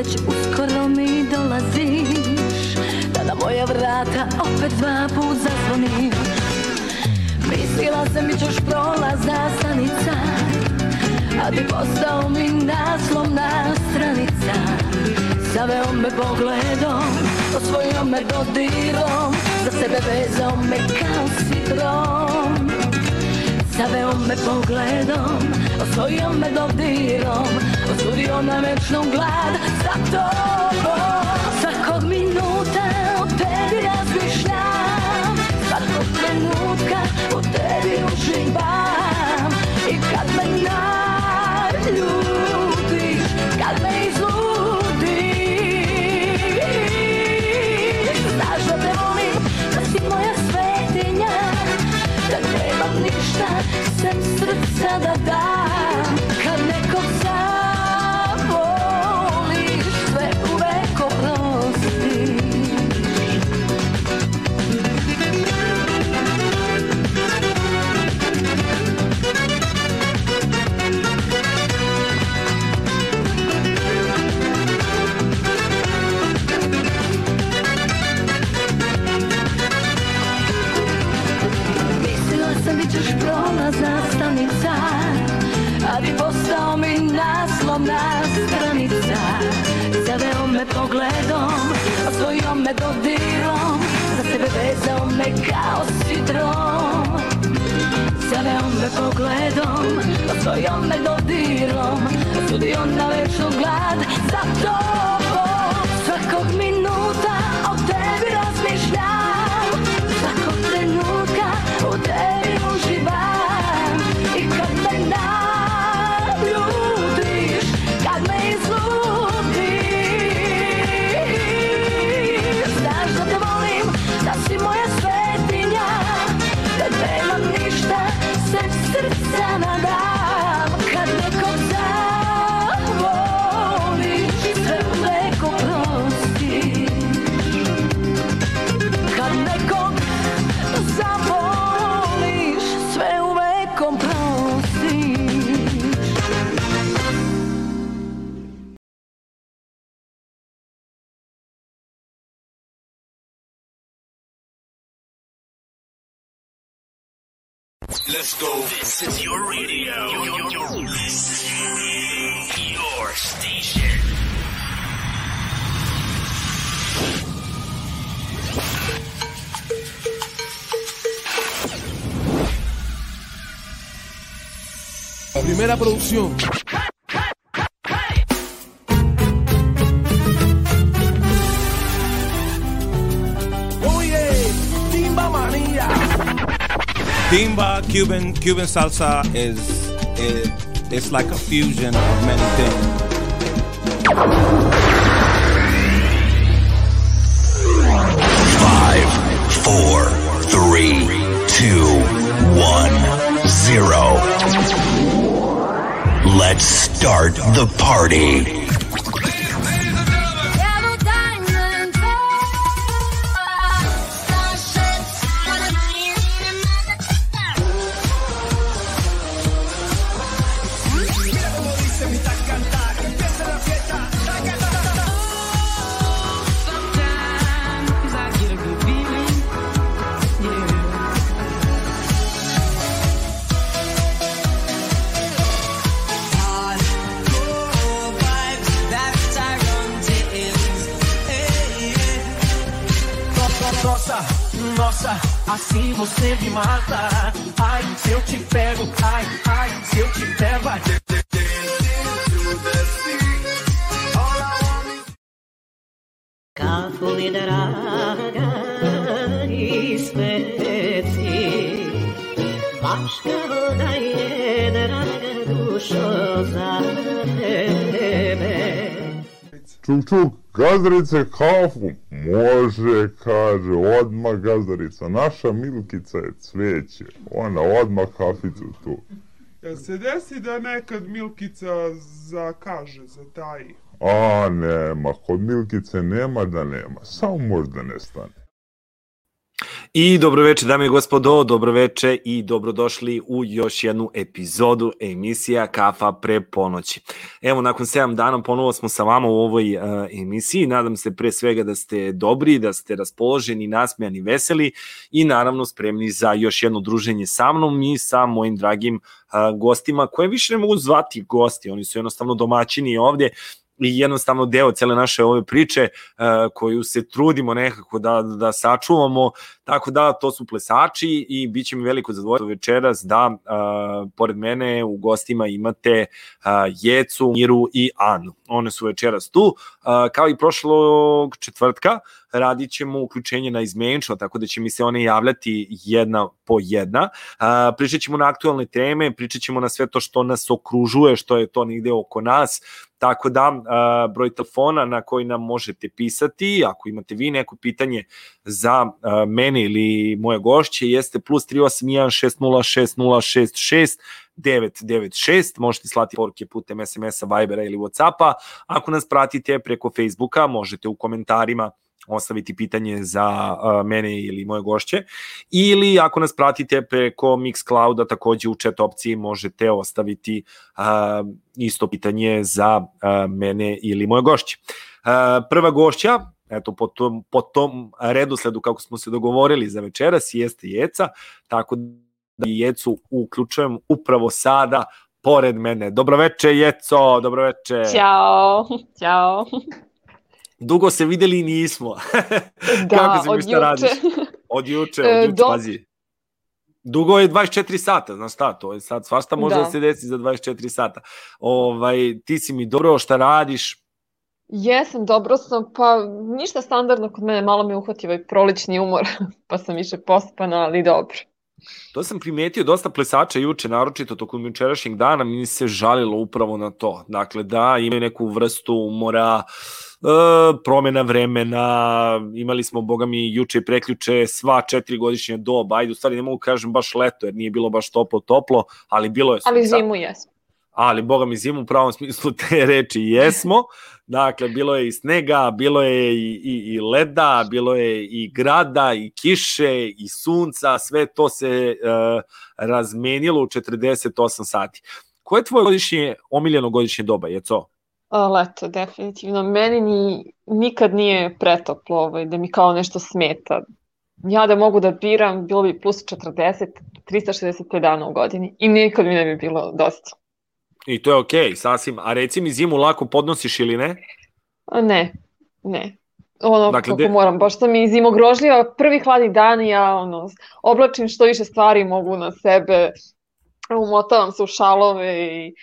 već uskoro mi dolaziš Da na moja vrata opet dva put zazvonim. Mislila sam mi ćeš prolazna stanica A ti postao mi naslovna stranica. Zaveo me pogledom, osvojio me dodirom Za sebe vezao me kao sidrom. Zaveo me pogledom, osvojio me dodirom Osudio na večnu glad tobom Svakog minuta tebi razmišljam Zaveo me pogledom, osvojio me dodirom. Osudio na večnu glad za tobom Primera producción. Oye, Timba Manía. Timba Cuban Cuban salsa is it, it's like a fusion of many things. Five, four, three, two, one, zero. Let's start the party. Você me gazdarice kafu. Može, kaže, odmah gazdarica. Naša Milkica je cveće. Ona odmah kaficu tu. Jel se desi da nekad Milkica zakaže, zataji? A, nema, kod Milkice nema da nema. Samo možda ne stane. I dobroveče dame i gospodo, dobroveče i dobrodošli u još jednu epizodu emisija Kafa pre ponoći. Evo, nakon 7 dana ponovo smo sa vama u ovoj uh, emisiji. Nadam se pre svega da ste dobri, da ste raspoloženi, nasmejani, veseli i naravno spremni za još jedno druženje sa mnom i sa mojim dragim uh, gostima koje više ne mogu zvati gosti, oni su jednostavno domaćini ovde i jednostavno deo cele naše ove priče uh, koju se trudimo nekako da, da sačuvamo, tako da to su plesači i bit će mi veliko zadovoljstvo večeras da uh, pored mene u gostima imate uh, Jecu, Miru i Anu. One su večeras tu, uh, kao i prošlog četvrtka, radit ćemo uključenje na izmenčno, tako da će mi se one javljati jedna po jedna. Uh, pričat ćemo na aktualne teme, pričat ćemo na sve to što nas okružuje, što je to nigde oko nas, Tako da, broj telefona na koji nam možete pisati, ako imate vi neko pitanje za mene ili moje gošće, jeste plus 381 606 996, možete slati poruke putem SMS-a, Vibera ili Whatsappa. Ako nas pratite preko Facebooka, možete u komentarima ostaviti pitanje za uh, mene ili moje gošće ili ako nas pratite preko Mixclouda takođe u chat opciji možete ostaviti uh, isto pitanje za uh, mene ili moje gošće. Uh, prva gošća eto po tom, po tom redosledu kako smo se dogovorili za večeras jeste Jeca, tako da Jecu uključujem upravo sada pored mene. Dobroveče Jeco, dobroveče. Ćao, ćao. Dugo se videli i nismo. Da, Kako se mi šta radiš? Od juče, E, od juče, do- pazi. Dugo je 24 sata, znaš šta, to je sad svašta može da. Da. se desi za 24 sata. Ovaj, ti si mi dobro, šta radiš? Jesam, dobro sam, pa ništa standardno kod mene, malo me uhvati ovaj prolični umor, pa sam više pospana, ali dobro. To sam primetio dosta plesača juče, naročito tokom jučerašnjeg dana, mi se žalilo upravo na to. Dakle, da imaju neku vrstu umora, e, promena vremena, imali smo, boga mi, juče i preključe sva četiri godišnje doba, ajde, u stvari ne mogu kažem baš leto, jer nije bilo baš toplo, toplo, ali bilo je Ali sunca. zimu jesam. Ali boga mi zimu u pravom smislu te reči jesmo. Dakle, bilo je i snega, bilo je i, i, i leda, bilo je i grada, i kiše, i sunca, sve to se uh, razmenilo u 48 sati. Koje je tvoje godišnje, omiljeno godišnje doba, je to? Leto, definitivno. Meni ni, nikad nije pretoplo ovaj, da mi kao nešto smeta. Ja da mogu da biram, bilo bi plus 40, 365 dana u godini. I nikad mi ne bi bilo dosta. I to je okej, okay, sasvim. A reci mi zimu lako podnosiš ili ne? Ne, ne. Ono, Dakle, kako de- moram, baš sam i zimogrožljiva, prvi hladni dan i ja ono, oblačim što više stvari mogu na sebe, umotavam se u šalove i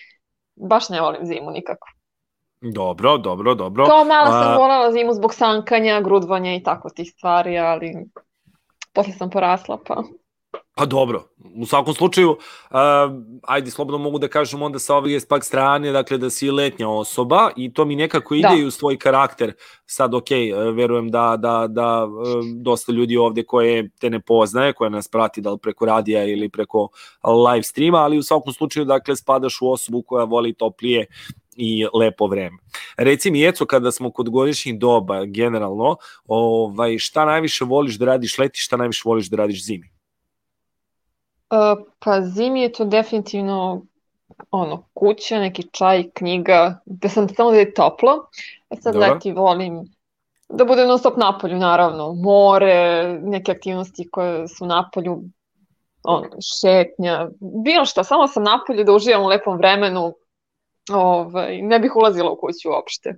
baš ne volim zimu nikako. Dobro, dobro, dobro. Kao mala sam A- voljela zimu zbog sankanja, grudvanja i tako tih stvari, ali posle sam porasla pa. Pa dobro, u svakom slučaju, uh, ajde, slobodno mogu da kažem onda sa ove pak strane, dakle da si letnja osoba i to mi nekako ide Da. i u svoj karakter. Sad, ok, uh, verujem da, da, da uh, dosta ljudi ovde koje te ne poznaje, koje nas prati da li preko radija ili preko live streama, ali u svakom slučaju, dakle, spadaš u osobu koja voli toplije i lepo vreme. Reci mi, Jeco, kada smo kod godišnjih doba, generalno, ovaj, šta najviše voliš da radiš leti, šta najviše voliš da radiš zimi? Uh, pa zimi je to definitivno ono, kuća, neki čaj, knjiga, da sam samo da je toplo. E sad Dobro. leti volim da bude non stop napolju, naravno, more, neke aktivnosti koje su napolju, ono, šetnja, bilo šta, samo sam napolju da uživam u lepom vremenu, ovaj, ne bih ulazila u kuću uopšte.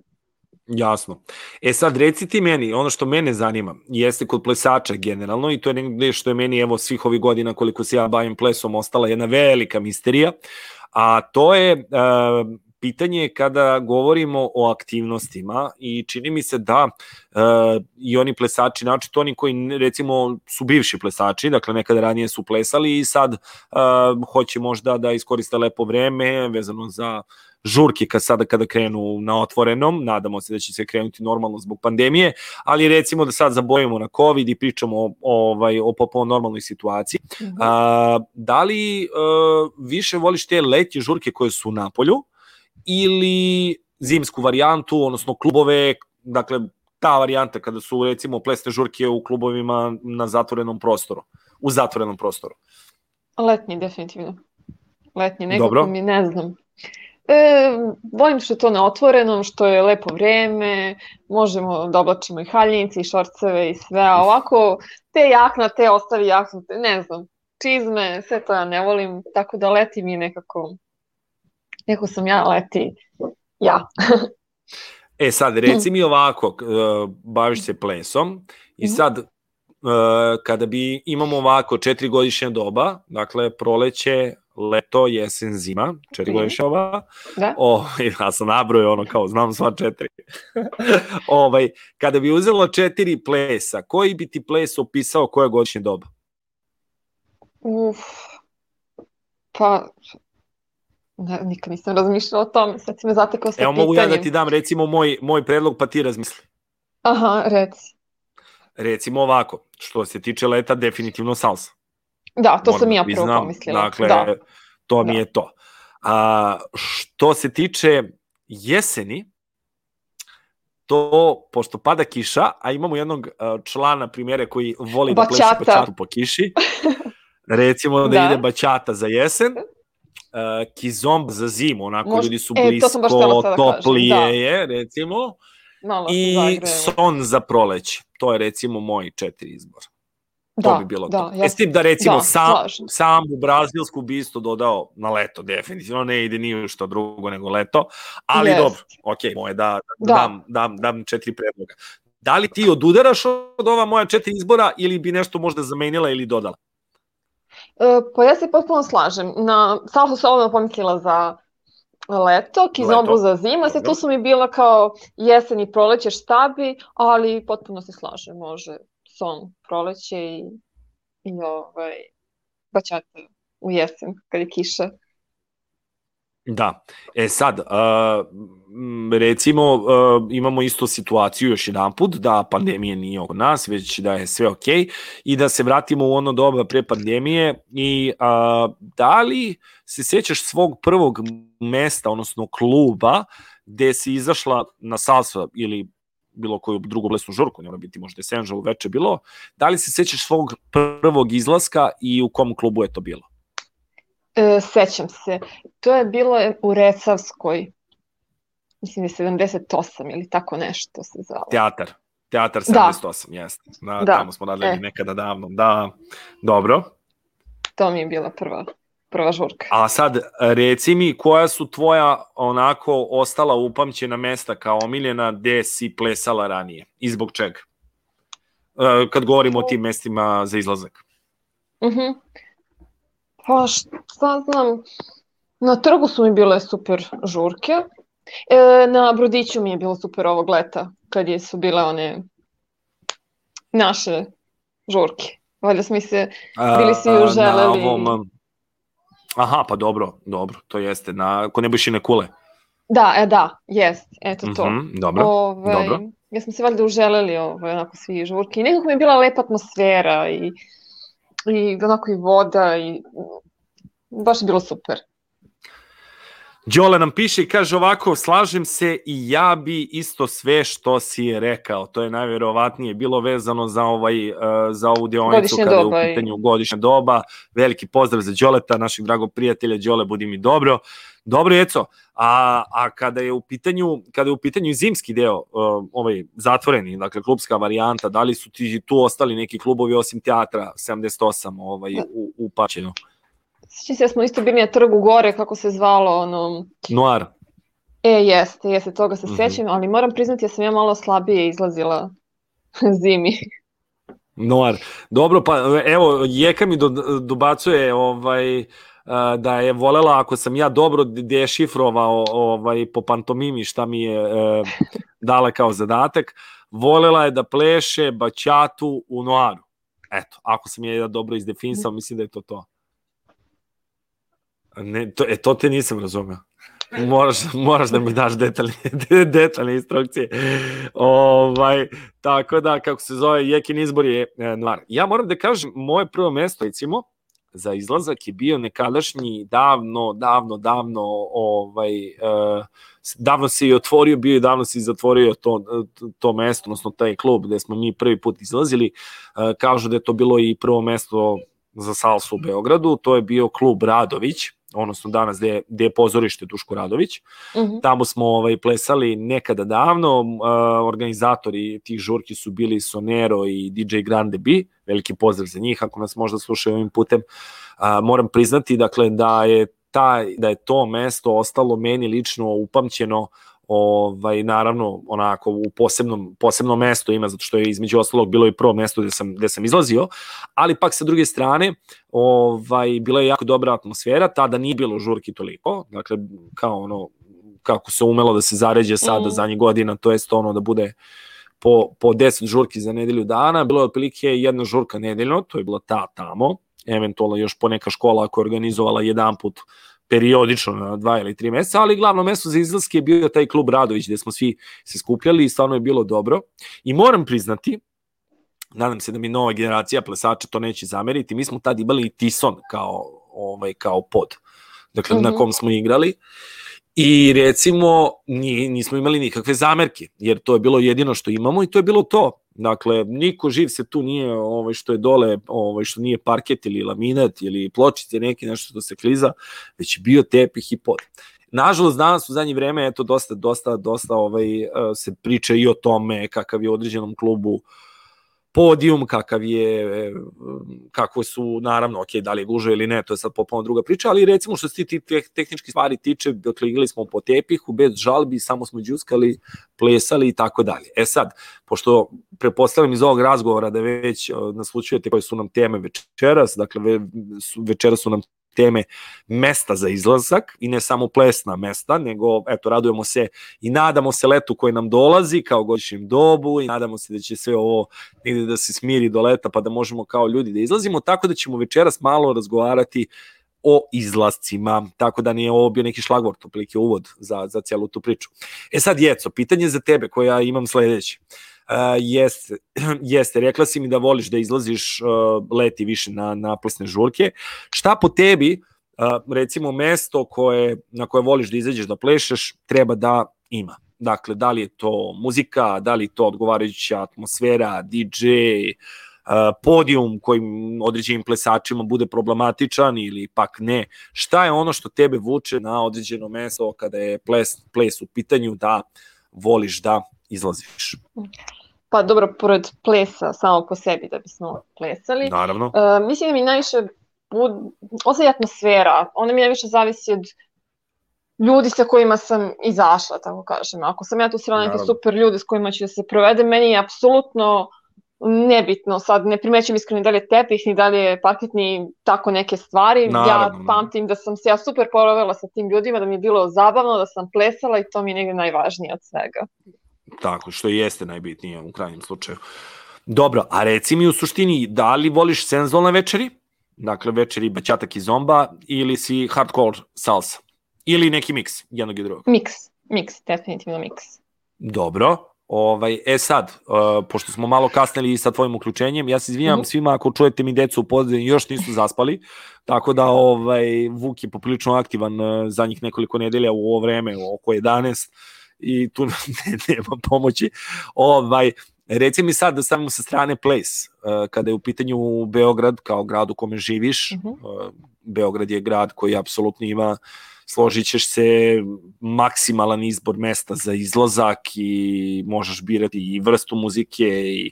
Jasno. E sad reci ti meni, ono što mene zanima, jeste kod plesača generalno i to je negde što je meni evo svih ovih godina koliko se ja bavim plesom ostala jedna velika misterija, a to je uh, pitanje kada govorimo o aktivnostima i čini mi se da uh, i oni plesači, znači to oni koji recimo su bivši plesači, dakle nekada ranije su plesali i sad uh, hoće možda da iskoriste lepo vreme vezano za žurke kad sada kada krenu na otvorenom, nadamo se da će se krenuti normalno zbog pandemije, ali recimo da sad zabojimo na COVID i pričamo o, ovaj, o potpuno normalnoj situaciji. A, da li uh, više voliš te letnje žurke koje su na polju ili zimsku varijantu, odnosno klubove, dakle ta varijanta kada su recimo plesne žurke u klubovima na zatvorenom prostoru, u zatvorenom prostoru. Letnji, definitivno. Letnji, nekako Dobro. mi ne znam. E, volim što je to na otvorenom, što je lepo vreme, možemo da oblačimo i haljinice i šorceve i sve, a ovako te jakna, te ostavi jaknu, ne znam, čizme, sve to ja ne volim, tako da leti mi nekako, nekako sam ja leti, ja. E sad, reci mi ovako, e, baviš se plesom i Mhm. sad, e, kada bi imamo ovako četiri godišnja doba, dakle proleće, leto, jesen, zima, četiri Mhm. godišnja doba, Da? o, ja sam nabrojao ono kao, znam sva četiri. ovaj, kada bi uzelo četiri plesa, koji bi ti ples opisao koje godišnje doba? Uf, pa, ne, nikad nisam razmišljala o tome, sad si me zatekao sa Evo mogu ja da pitanjem. ti dam recimo moj, moj predlog pa ti razmisli. Aha, reci. Recimo ovako, što se tiče leta, definitivno salsa. Da, to Moram sam da ja prvo priznam. pomislila. Dakle, da. to mi Da. je to. A, što se tiče jeseni, to, pošto pada kiša, a imamo jednog člana primjere koji voli da pleše Bačata. bačatu po kiši, recimo da, Da. ide bačata za jesen, a, kizomb za zimu, onako Mož- ljudi su e, to blisko, da kažem, toplije da. je, recimo, Malo i son za proleće. To je recimo moji četiri izbora. To Da, bi bilo da, to. ja E, s tim da recimo da, sam, slažem sam u brazilsku bi isto dodao na leto, definitivno ne ide ni što drugo nego leto, ali Jest. dobro, ok, moje da, da, Da. Dam, dam, dam četiri predloga. Da li ti odudaraš od ova moja četiri izbora ili bi nešto možda zamenila ili dodala? E, pa ja se potpuno slažem. Na salsu sam odmah pomislila za leto, kizombu Leto, za zima, dobro. tu su mi bila kao jesen i proleće šta bi, ali potpuno se slažem, može son proleće i, i ovaj, bačata u jesen, kad je kiša. Da. E sad, uh, recimo, uh, imamo isto situaciju još jedan put, da pandemije nije oko nas, već da je sve ok i da se vratimo u ono doba pre pandemije i uh, da li se sećaš svog prvog mesta, odnosno kluba, gde si izašla na salsa ili bilo koju drugu plesnu žurku, ne mora biti možda Senžal veče bilo, da li se sećaš svog prvog izlaska i u kom klubu je to bilo? E, sećam se, to je bilo u Recavskoj, mislim da je 78 ili tako nešto se zvalo. Teatar. Teatar Da. 78, jeste. Da, Da. Tamo smo radili E. nekada davno. Da, dobro. To mi je bila prva, prva žurka. A sad, reci mi, koja su tvoja onako ostala upamćena mesta kao omiljena gde si plesala ranije i zbog čega? E, Kad govorimo o tim mestima za izlazak. Mhm. Pa šta znam, na trgu su mi bile super žurke. E, na Brodiću mi je bilo super ovog leta, kad je, su bile one naše žurke. Valjda smo se, bili si ju želeli. Na ovom, aha, pa dobro, dobro, to jeste. Na, kod Nebojšine kule. da, e da, jest, eto to. Mhm, dobro, Ovaj, dobro. Ja smo se valjda uželeli ovaj, onako svi žurke i nekako mi je bila lepa atmosfera i, i onako i voda i baš je bilo super. Đole nam piše i kaže ovako, slažem se i ja bi isto sve što si je rekao. To je najverovatnije bilo vezano za ovaj uh, za ovu deonicu Godišnje kada doba je u pitanju godišnja doba. Veliki pozdrav za Đoleta, našeg dragog prijatelja Đole, budi mi dobro. Dobro, Jeco. A, a kada je u pitanju kada je u pitanju zimski deo, uh, ovaj zatvoreni, dakle klubska varijanta, da li su ti tu ostali neki klubovi osim teatra 78 ovaj u, u Pačenu? Sjećam se da smo isto bili na trgu gore, kako se zvalo, ono... Noir. E, jeste, jeste, toga se Mhm. sećam, ali moram priznati da sam ja malo slabije izlazila zimi. Noir. Dobro, pa evo, Jeka mi do, dobacuje ovaj, da je volela, ako sam ja dobro dešifrovao ovaj, po pantomimi šta mi je e, dala kao zadatak, volela je da pleše bačatu u Noiru. Eto, ako sam je ja dobro izdefinisao, mislim da je to to. Ne, to, e, to te nisam razumeo. Moraš, moraš da mi daš detaljne, detaljne instrukcije. Ovaj, tako da, kako se zove, Jekin izbor je e. Ja moram da kažem, moje prvo mesto, recimo, za izlazak je bio nekadašnji davno, davno, davno ovaj, uh, davno se i otvorio bio i davno se i zatvorio to, to mesto, odnosno taj klub gde smo mi prvi put izlazili. Uh, kažu da je to bilo i prvo mesto za salsu u Beogradu, to je bio klub Radović, odnosno danas gde, gde je pozorište Duško Radović. Uh -huh. Tamo smo ovaj, plesali nekada davno, uh, organizatori tih žurki su bili Sonero i DJ Grande B, veliki pozdrav za njih, ako nas možda slušaju ovim putem. Uh, moram priznati dakle, da je taj, da je to mesto ostalo meni lično upamćeno ovaj naravno onako u posebnom posebno mesto ima zato što je između ostalog bilo i prvo mesto gde sam gde sam izlazio, ali pak sa druge strane ovaj bila je jako dobra atmosfera, tada nije bilo žurki toliko, dakle kao ono kako se umelo da se zaređe sada mm. zadnjih godina, to jest ono da bude po, po 10 žurki za nedelju dana, bilo je otprilike jedna žurka nedeljno, to je bila ta tamo, eventualno još poneka škola koja je organizovala jedan put periodično na dva ili tri meseca, ali glavno mesto za izlaske je bio taj klub Radović gde smo svi se skupljali i stvarno je bilo dobro. I moram priznati, nadam se da mi nova generacija plesača to neće zameriti, mi smo tad imali i Tison kao, ovaj, kao pod, dakle mm -hmm. na mhm. kom smo igrali. I recimo nismo imali nikakve zamerke, jer to je bilo jedino što imamo i to je bilo to. Dakle, niko živ se tu nije, ovaj, što je dole, ovaj, što nije parket ili laminat ili pločice, neki nešto što se kliza, već bio tepih i pod. Nažalost, danas u zadnje vreme, eto, dosta, dosta, dosta ovaj, eh, se priča i o tome kakav je u određenom klubu uh, podijum, kakav je, kako su, naravno, ok, da li je gužo ili ne, to je sad popolno druga priča, ali recimo što se ti tehnički stvari tiče, dakle, igrali smo po tepihu, bez žalbi, samo smo džuskali, plesali i tako dalje. E sad, pošto prepostavljam iz ovog razgovora da već naslučujete koje su nam teme večeras, dakle, večeras su nam teme mesta za izlazak i ne samo plesna mesta, nego eto radujemo se i nadamo se letu koji nam dolazi kao godišnjem dobu i nadamo se da će sve ovo negde da se smiri do leta pa da možemo kao ljudi da izlazimo, tako da ćemo večeras malo razgovarati o izlascima, tako da nije ovo bio neki šlagvort, oplike uvod za, za cijelu tu priču. E sad, Jeco, pitanje za tebe koje ja imam sledeće. Uh, jeste, jeste, rekla si mi da voliš da izlaziš uh, leti više na, na plesne žurke. Šta po tebi, uh, recimo, mesto koje, na koje voliš da izađeš da plešeš, treba da ima? Dakle, da li je to muzika, da li je to odgovarajuća atmosfera, DJ, podijum kojim određenim plesačima bude problematičan ili pak ne. Šta je ono što tebe vuče na određeno mesto kada je ples, ples u pitanju da voliš da izlaziš? Pa dobro, pored plesa samo po sebi da bismo plesali. Naravno. Uh, mislim da mi najviše bud... ostaje atmosfera. Ona mi najviše zavisi od ljudi sa kojima sam izašla, tako kažem. Ako sam ja tu srela neke super ljudi s kojima ću da se provedem, meni je apsolutno nebitno, sad ne primećam iskreno da li je tepih, ni da li je parket, ni tako neke stvari. Naravno. Ja pamtim da sam se ja super provela sa tim ljudima, da mi je bilo zabavno, da sam plesala i to mi je negde najvažnije od svega. Tako, što jeste najbitnije u krajnjem slučaju. Dobro, a reci mi u suštini, da li voliš senzualne večeri? Dakle, večeri baćatak i zomba ili si hardcore salsa? Ili neki miks jednog i drugog? Miks, miks, definitivno miks. Dobro, Ovaj, e sad, uh, pošto smo malo kasnili sa tvojim uključenjem, ja se izvinjam mm -hmm. svima ako čujete mi decu u pozadini još nisu zaspali, tako da ovaj Vuk je poprilično aktivan uh, za njih nekoliko nedelja u ovo vreme, oko 11, i tu ne, nema pomoći. Ovaj, reci mi sad da stavimo sa strane Place, uh, kada je u pitanju Beograd kao grad u kome živiš, uh -huh. uh, Beograd je grad koji apsolutno ima složit ćeš se maksimalan izbor mesta za izlazak i možeš birati i vrstu muzike i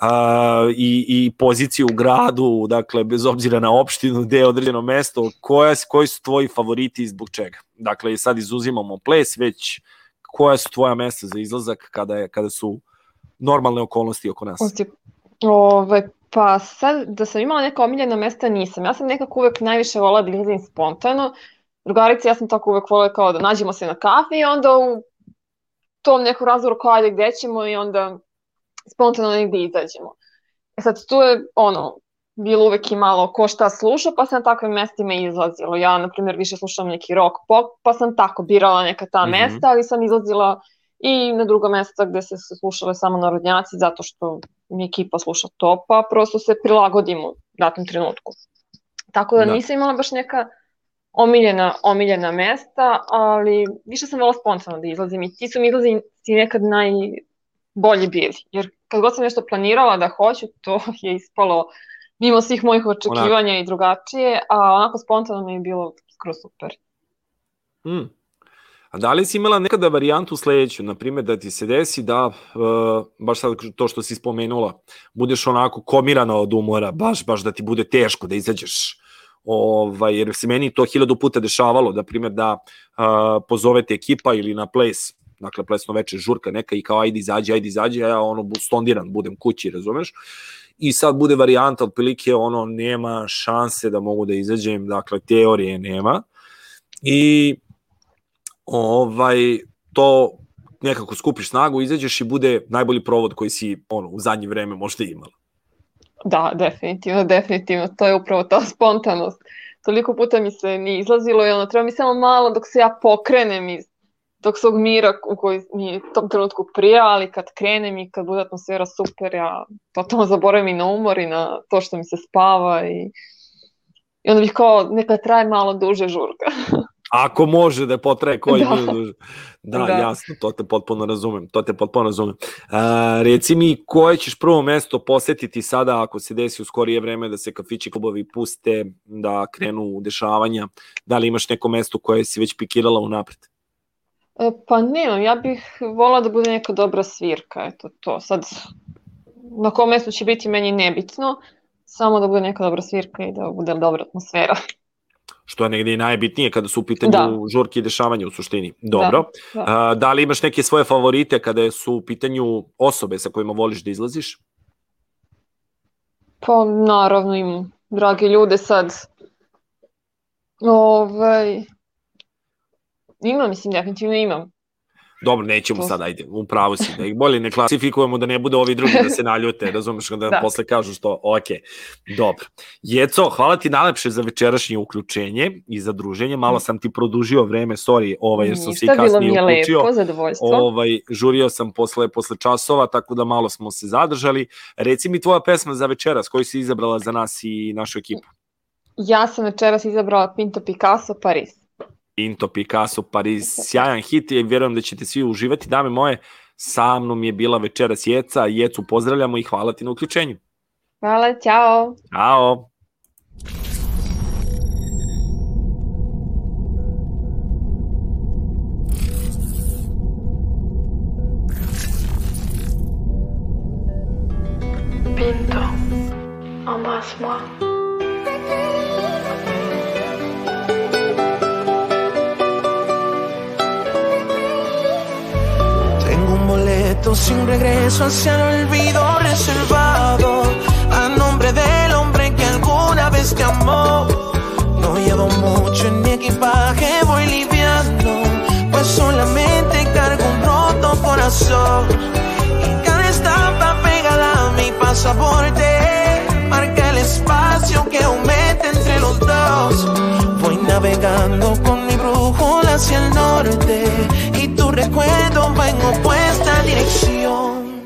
a, i, i poziciju u gradu, dakle, bez obzira na opštinu, gde je određeno mesto, koja, koji su tvoji favoriti i zbog čega? Dakle, sad izuzimamo ples, već koja su tvoja mesta za izlazak kada, je, kada su normalne okolnosti oko nas? Ove, pa sad, da sam imala neka omiljena mesta, nisam. Ja sam nekako uvek najviše volila da izlazim spontano. Drugarice, ja sam tako uvek volila kao da nađemo se na kafi i onda u tom nekom razgovoru kao ajde gde ćemo i onda spontano negde izađemo. E sad, tu je ono, bilo uvek i malo ko šta sluša, pa sam na takvim mestima izlazila. Ja, na primjer, više slušam neki rock pop, pa sam tako birala neka ta mm -hmm. mesta, ali sam izlazila i na druga mesta gde se slušale samo narodnjaci, zato što mi ekipa sluša to, pa prosto se prilagodimo u datom trenutku. Tako da Da. nisam imala baš neka omiljena, omiljena mesta, ali više sam volila spontano da izlazim i ti su mi izlazi nekad najbolji bili. Jer kad god sam nešto planirala da hoću, to je ispalo mimo svih mojih očekivanja i drugačije, a onako spontano mi je bilo skroz super. Mm. A da li si imala nekada varijantu sledeću, na primjer da ti se desi da, uh, baš sad to što si spomenula, budeš onako komirana od umora, baš, baš da ti bude teško da izađeš, ovaj, jer se meni to hiljadu puta dešavalo, da primjer da uh, pozovete ekipa ili na ples, dakle plesno veče žurka neka i kao ajde izađi, ajde izađi, a ja ono stondiran budem kući, razumeš? I sad bude varijanta otprilike ono nema šanse da mogu da izađem, dakle teorije nema. I ovaj, to nekako skupiš snagu, izađeš i bude najbolji provod koji si ono, u zadnje vreme možda imala. Da, definitivno, definitivno. To je upravo ta spontanost. Toliko puta mi se ni izlazilo i ono, treba mi samo malo dok se ja pokrenem iz tog svog mira u koji mi u tom trenutku prija, ali kad krenem i kad bude atmosfera super, ja totalno zaboravim i na umor i na to što mi se spava i, i onda bih kao neka traje malo duže žurka. Ako može da potraje koji Da. da. duže. Da, Da. jasno, to te potpuno razumem, to te potpuno razumem. A, reci mi, koje ćeš prvo mesto posetiti sada ako se desi u skorije vreme da se kafići klubovi puste, da krenu u dešavanja, da li imaš neko mesto koje si već pikirala unapred? E, Pa nemam, ja bih volila da bude neka dobra svirka, eto to. Sad, na kom mestu će biti meni nebitno, samo da bude neka dobra svirka i da bude dobra atmosfera. Što je negde i najbitnije kada su u pitanju Da. da. žurke i dešavanja u suštini. Dobro. da. A, da li imaš neke svoje favorite kada su u pitanju osobe sa kojima voliš da izlaziš? Pa naravno imam drage ljude sad. Ovaj, imam, mislim, definitivno imam. Dobro, nećemo To- sad, ajde, upravo si, da ih bolje ne klasifikujemo, da ne bude ovi drugi da se naljute, razumeš, da, Da. posle kažu što, ok, dobro. Jeco, hvala ti najlepše za večerašnje uključenje i za druženje, malo sam ti produžio vreme, sorry, ovaj, jer sam se i Ništa, bilo mi kasnije je uključio. lepo, zadovoljstvo. Ovaj, žurio sam posle, posle časova, tako da malo smo se zadržali. Reci mi tvoja pesma za večeras, koju si izabrala za nas i našu ekipu. Ja sam večeras izabrala Pinto Picasso Paris. Pinto, Picasso, Pariz, sjajan hit i vjerujem da ćete svi uživati. Dame moje, sa mnom je bila večeras Jeca, Jecu pozdravljamo i hvala ti na uključenju. Hvala, ćao! Ćao! Pinto, embrasse-moi. Sin regreso hacia el olvido reservado a nombre del hombre que alguna vez te amó. No llevo mucho en mi equipaje, voy liviano, pues solamente cargo un roto corazón. Y cada estampa pegada a mi pasaporte marca el espacio que aumenta entre los dos. Voy navegando con mi brújula hacia el norte recuerdo va en opuesta dirección.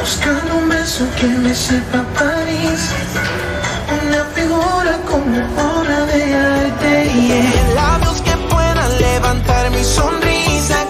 Buscando un beso que me sepa París, una figura como obra de arte. Yeah. Labios que puedan levantar mi sonrisa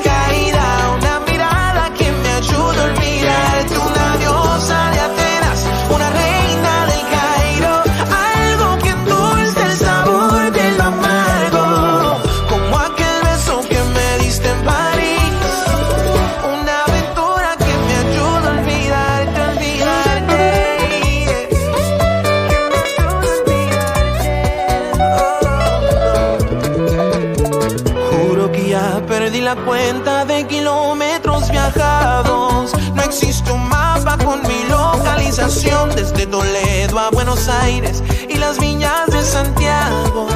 la cuenta de kilómetros viajados. No existe un mapa con mi localización desde Toledo a Buenos Aires y las viñas de Santiago.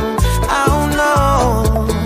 Aún no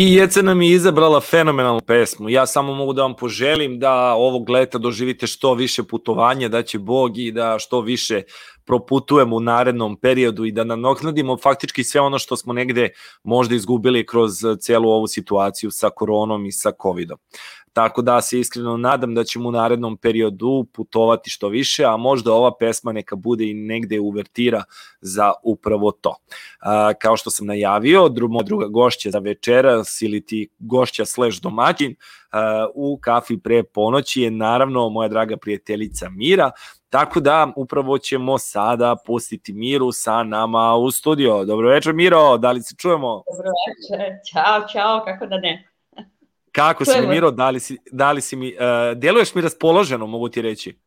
I Jece nam je izabrala fenomenalnu pesmu. Ja samo mogu da vam poželim da ovog leta doživite što više putovanja, da će Bog i da što više proputujemo u narednom periodu i da nanoknadimo faktički sve ono što smo negde možda izgubili kroz celu ovu situaciju sa koronom i sa covidom. Tako da se iskreno nadam da ćemo u narednom periodu putovati što više, a možda ova pesma neka bude i negde uvertira za upravo to. A, kao što sam najavio, druga, druga gošća za večeras ili ti gošća slash domaćin a, u kafi pre ponoći je naravno moja draga prijateljica Mira, Tako da upravo ćemo sada pustiti Miru sa nama u studio. Dobro večer Miro, da li se čujemo? Dobro večer, ćao, ćao, kako da ne. Kako si mi, Miro, da li si, da li si mi, uh, deluješ mi raspoloženo, mogu ti reći?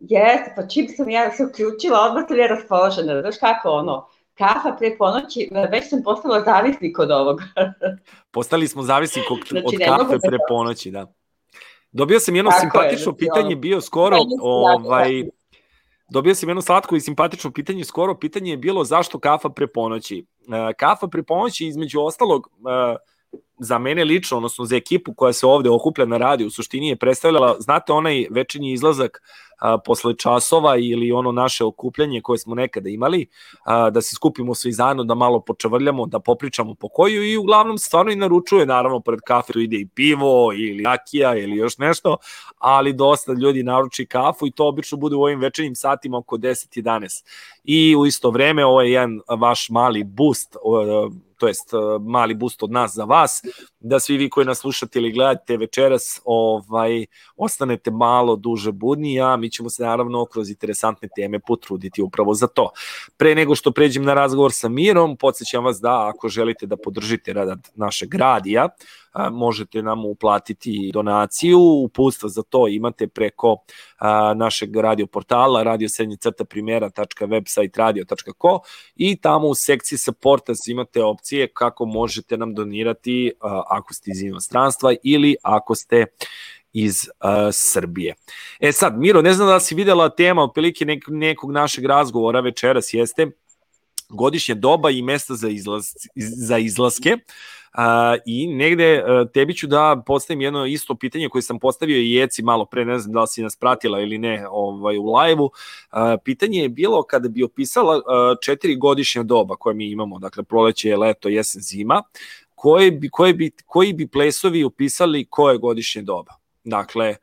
Jeste, pa čim sam ja se uključila, odmah sam je raspoložena. Znaš kako, ono, kafa pre ponoći, već sam postala zavisnik od ovog. Postali smo zavisnik od, znači, od kafe pre ponoći, da. Dobio sam jedno Tako simpatično je, znači, pitanje, bio skoro, ovaj, dobio sam jedno slatko i simpatično pitanje, skoro pitanje je bilo zašto kafa pre ponoći. Uh, kafa pre ponoći, između ostalog, uh, za mene lično, odnosno za ekipu koja se ovde okuplja na radiju, u suštini je predstavljala, znate, onaj večernji izlazak a, posle časova ili ono naše okupljanje koje smo nekada imali, a, da se skupimo svi zajedno, da malo počavrljamo, da popričamo po koju i uglavnom stvarno i naručuje, naravno, pored kafe tu ide i pivo ili rakija ili još nešto, ali dosta ljudi naruči kafu i to obično bude u ovim večernjim satima oko 10-11. I u isto vreme ovo je jedan vaš mali boost, to jest e, mali boost od nas za vas, da svi vi koji nas slušate ili gledate večeras ovaj, ostanete malo duže budni, a mi ćemo se naravno kroz interesantne teme potruditi upravo za to. Pre nego što pređem na razgovor sa Mirom, podsjećam vas da ako želite da podržite rad našeg radija, možete nam uplatiti donaciju, uputstva za to imate preko našeg radio portala radiosrednjecrtaprimera.website radio.co i tamo u sekciji supporta imate opcije kako možete nam donirati ako ste iz inostranstva ili ako ste iz uh, Srbije. E sad, Miro, ne znam da si videla tema otprilike nek, nekog našeg razgovora večeras jeste godišnje doba i mesta za, izlaz, za izlaske. Uh, I negde uh, tebi ću da postavim jedno isto pitanje koje sam postavio i Jeci malo pre, ne znam da li si nas pratila ili ne ovaj, u. Uh, pitanje je bilo kada bi opisala uh, četiri godišnja doba koje mi imamo, dakle proleće, leto, jesen, zima, koje bi, koje bi, koji bi plesovi upisali koje godišnje doba? Dakle, e,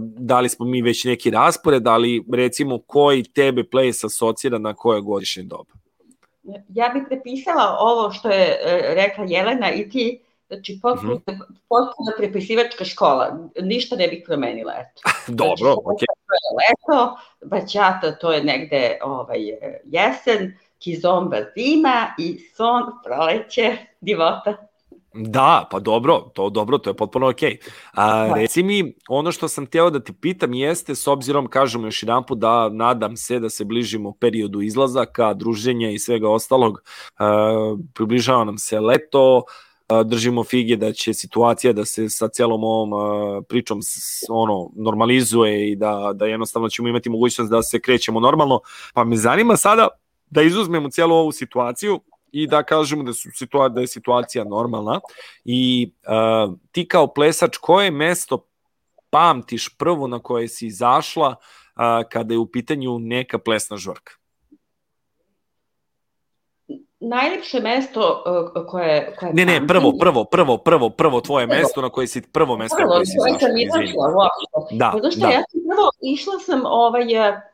da li smo mi već neki raspored, da li recimo koji tebe ples asocira na koje godišnje doba? Ja bih prepisala ovo što je e, rekla Jelena i ti, znači potpuno, mm -hmm. potpuno prepisivačka škola, ništa ne bih promenila, eto. Dobro, znači, okej. Okay. Leto, baćata to je negde ovaj, jesen, kizomba zima i son proleće divota. Da, pa dobro, to dobro, to je potpuno okej. Okay. A, da. reci mi, ono što sam teo da ti pitam jeste, s obzirom, kažemo još jedan put, da nadam se da se bližimo periodu izlazaka, druženja i svega ostalog, a, približava nam se leto, a, držimo fige da će situacija da se sa celom ovom a, pričom s, ono normalizuje i da, da jednostavno ćemo imati mogućnost da se krećemo normalno, pa me zanima sada da izuzmemo cijelu ovu situaciju, i da kažemo da, su situa da je situacija normalna i uh, ti kao plesač koje mesto pamtiš prvo na koje si izašla uh, kada je u pitanju neka plesna žurka? Najlepše mesto uh, koje, koje Ne, ne, prvo, prvo, prvo, prvo, prvo tvoje prvo. mesto na koje si, prvo mesto prvo, na koje si izašla. Da, Zato što da. ja sam prvo, išla sam ovaj,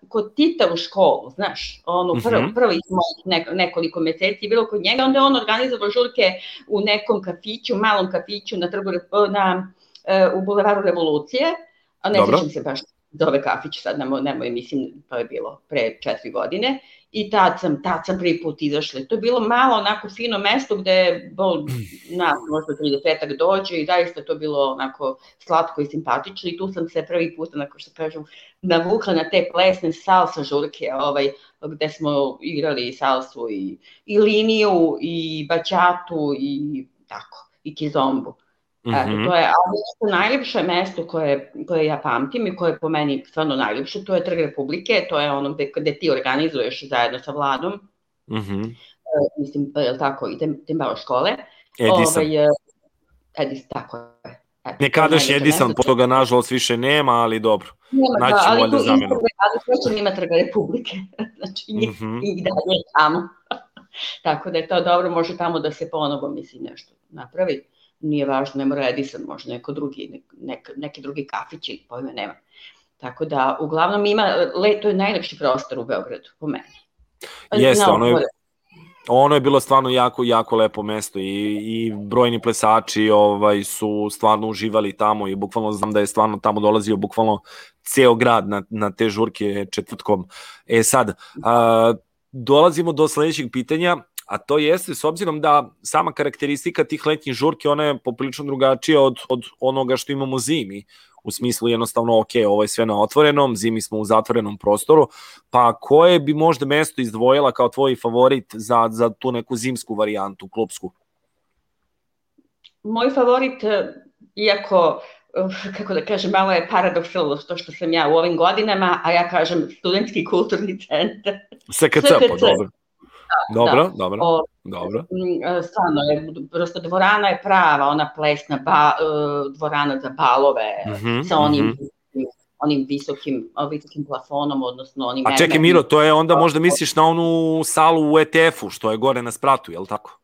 kod Tita u školu, znaš, ono, prvo, uh -huh. prvi mojih nekoliko meseci bilo kod njega, onda on organizovao žurke u nekom kafiću, malom kafiću na trgu, na, uh, u Bulevaru Revolucije, a ne sjećam se baš zove kafić sad, nemoj, nemoj, mislim, to je bilo pre četiri godine, i tad sam, tad sam prvi put izašla. To je bilo malo onako fino mesto gde bol, na, možda 30 dođe i zaista to bilo onako slatko i simpatično i tu sam se prvi put, onako što kažem, navukla na te plesne salsa žurke, ovaj, gde smo igrali salsu i, i liniju i bačatu i tako, i kizombu. Mm -hmm. Mhm. to je ali najljepše mesto koje, koje ja pamtim i koje je po meni stvarno najljepše, to je Trg Republike, to je ono gde, gde ti organizuješ zajedno sa vladom, mm -hmm. e, mislim, je tako, i te, te malo škole. Edison. Ovaj, Edison, tako je. Eto, Nekadašnji Edison, pošto ga nažalost više nema, ali dobro. Nema, da, ali tu zamenu. Ali sveće ima Trga Republike. znači, mm -hmm. i dalje tamo. Tako da je to dobro, može tamo da se ponovo, mislim, nešto napravi. Nije važno, ne mora Edison, može neko drugi, nek, neki drugi kafić ili pojme nema. Tako da, uglavnom ima, le, to je najlepši prostor u Beogradu, po meni. Jeste, ono je, ono je bilo stvarno jako, jako lepo mesto i, i brojni plesači ovaj, su stvarno uživali tamo i bukvalno znam da je stvarno tamo dolazio bukvalno ceo grad na, na te žurke četvrtkom. E sad, a, dolazimo do sledećeg pitanja, a to jeste s obzirom da sama karakteristika tih letnjih žurke ona je poprilično drugačija od, od onoga što imamo zimi u smislu jednostavno, ok, ovo je sve na otvorenom, zimi smo u zatvorenom prostoru, pa koje bi možda mesto izdvojila kao tvoj favorit za, za tu neku zimsku varijantu, klubsku? Moj favorit, iako kako da kažem, malo je paradoksalno to što sam ja u ovim godinama, a ja kažem studentski kulturni centar. SKC, pa dobro. Da, dobro, da. dobro, o, dobro. E, stvarno je, prosto dvorana je prava, ona plesna ba, e, dvorana za balove, mm -hmm, sa onim mm -hmm onim visokim, visokim plafonom, odnosno onim... A čekaj Miro, to je onda možda misliš na onu salu u ETF-u, što je gore na spratu, je li tako?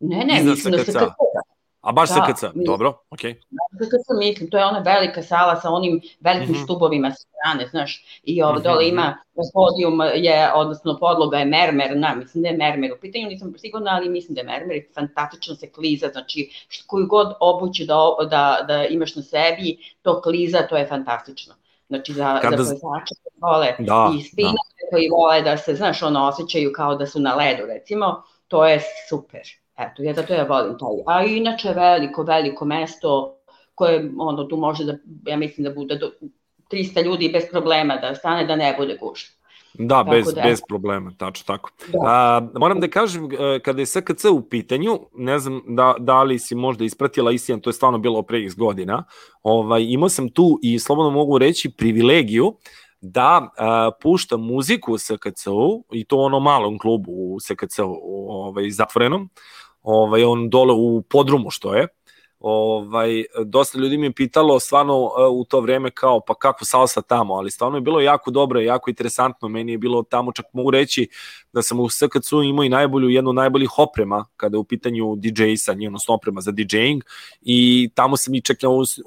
Ne, ne, Iznad mislim da se kada A baš da, SKC, dobro, okej. Okay. Da, SKC mislim, to je ona velika sala sa onim velikim mm -hmm. stubovima sa strane, znaš, i ovo dole mm -hmm. ima, podijum je, odnosno podloga je mermer, na, mislim da je mermer u pitanju, nisam sigurna, ali mislim da je mermer, fantastično se kliza, znači, koju god obuću da, da, da imaš na sebi, to kliza, to je fantastično. Znači, za, Kada... za plesače koji vole da, i spinare da. koji vole da se, znaš, ono, osjećaju kao da su na ledu, recimo, to je super. Eto, ja zato ja volim taj. A inače veliko, veliko mesto koje ono, tu može da, ja mislim da bude do 300 ljudi bez problema da stane, da ne bude gušta. Da, bez, da, bez problema, tačno tako. Da. A, moram da kažem, e, kada je SKC u pitanju, ne znam da, da li si možda ispratila istina, to je stvarno bilo pre x godina, ovaj, imao sam tu i slobodno mogu reći privilegiju da a, pušta muziku u SKC-u, i to ono malom klubu u SKC-u ovaj, zatvorenom, ovaj, on dole u podrumu što je, ovaj, dosta ljudi mi je pitalo stvarno e, u to vreme kao pa kako salsa tamo, ali stvarno je bilo jako dobro, jako interesantno, meni je bilo tamo čak mogu reći da sam u SKC-u imao i najbolju, jednu najboljih oprema kada je u pitanju DJ-sanje, odnosno oprema za DJing i tamo sam i čak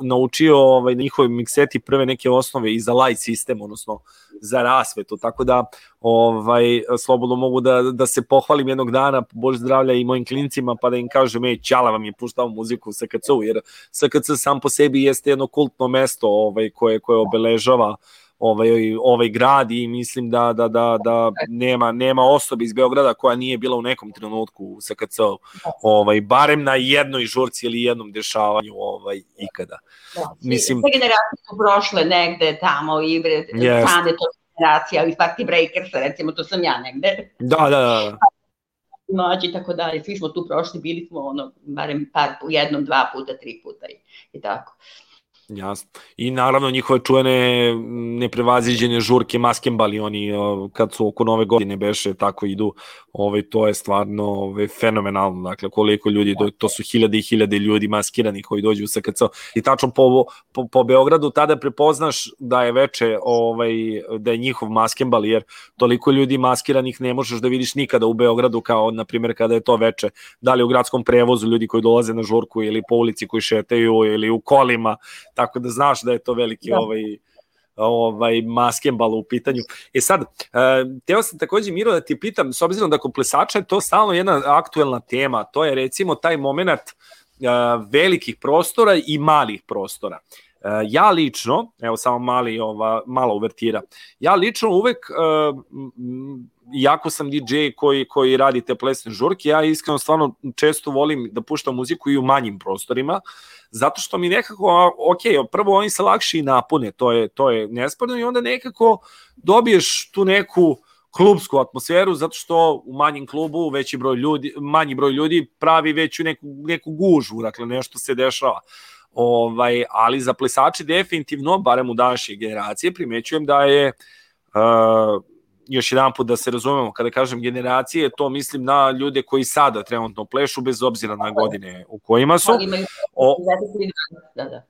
naučio ovaj, na njihovi mikseti prve neke osnove i za light sistem, odnosno za rasvetu, tako da ovaj, slobodno mogu da, da se pohvalim jednog dana, bož zdravlja i mojim klincima, pa da im kažem, ej, ćala vam je puštao muziku u SKC-u, jer SKC sam po sebi jeste jedno kultno mesto ovaj, koje, koje obeležava ovaj ovaj grad i mislim da da da da nema nema osobe iz Beograda koja nije bila u nekom trenutku u SKC ovaj barem na jednoj žurci ili jednom dešavanju ovaj ikada. Da, mislim sve generacije su prošle negde tamo i yes. stane to generacija, i Party Breakers, recimo, to sam ja negde. Da, da, da. Mlađi i tako dalje, svi smo tu prošli, bili smo ono, barem par, jednom, dva puta, tri puta i, i tako. Jasno. I naravno njihove čuvene neprevaziđene žurke maskembali, oni kad su oko nove godine beše tako idu, ovaj, to je stvarno ovaj, fenomenalno, dakle koliko ljudi, to, to su hiljade i hiljade ljudi maskirani koji dođu u SKC i tačno po, po, po Beogradu tada prepoznaš da je veče, ovaj, da je njihov maskembal, jer toliko ljudi maskiranih ne možeš da vidiš nikada u Beogradu kao, na primjer, kada je to veče, da li u gradskom prevozu ljudi koji dolaze na žurku ili po ulici koji šetaju ili u kolima, tako da znaš da je to veliki da. ovaj ovaj maskembal u pitanju. E sad, uh, teo sam takođe Miro da ti pitam, s obzirom da kod plesača je to stalno jedna aktuelna tema, to je recimo taj moment uh, velikih prostora i malih prostora. Uh, ja lično, evo samo mali, ova, mala uvertira, ja lično uvek uh, iako sam DJ koji, koji radi te plesne žurke, ja iskreno stvarno često volim da puštam muziku i u manjim prostorima, zato što mi nekako, ok, prvo oni se lakše i napune, to je, to je nesporno i onda nekako dobiješ tu neku klubsku atmosferu zato što u manjem klubu veći broj ljudi, manji broj ljudi pravi veću neku, neku gužu, dakle nešto se dešava. Ovaj, ali za plesače definitivno, barem u današnje generacije, primećujem da je uh, još jedan put da se razumemo, kada kažem generacije, to mislim na ljude koji sada trenutno plešu, bez obzira na godine u kojima su. O, da, da.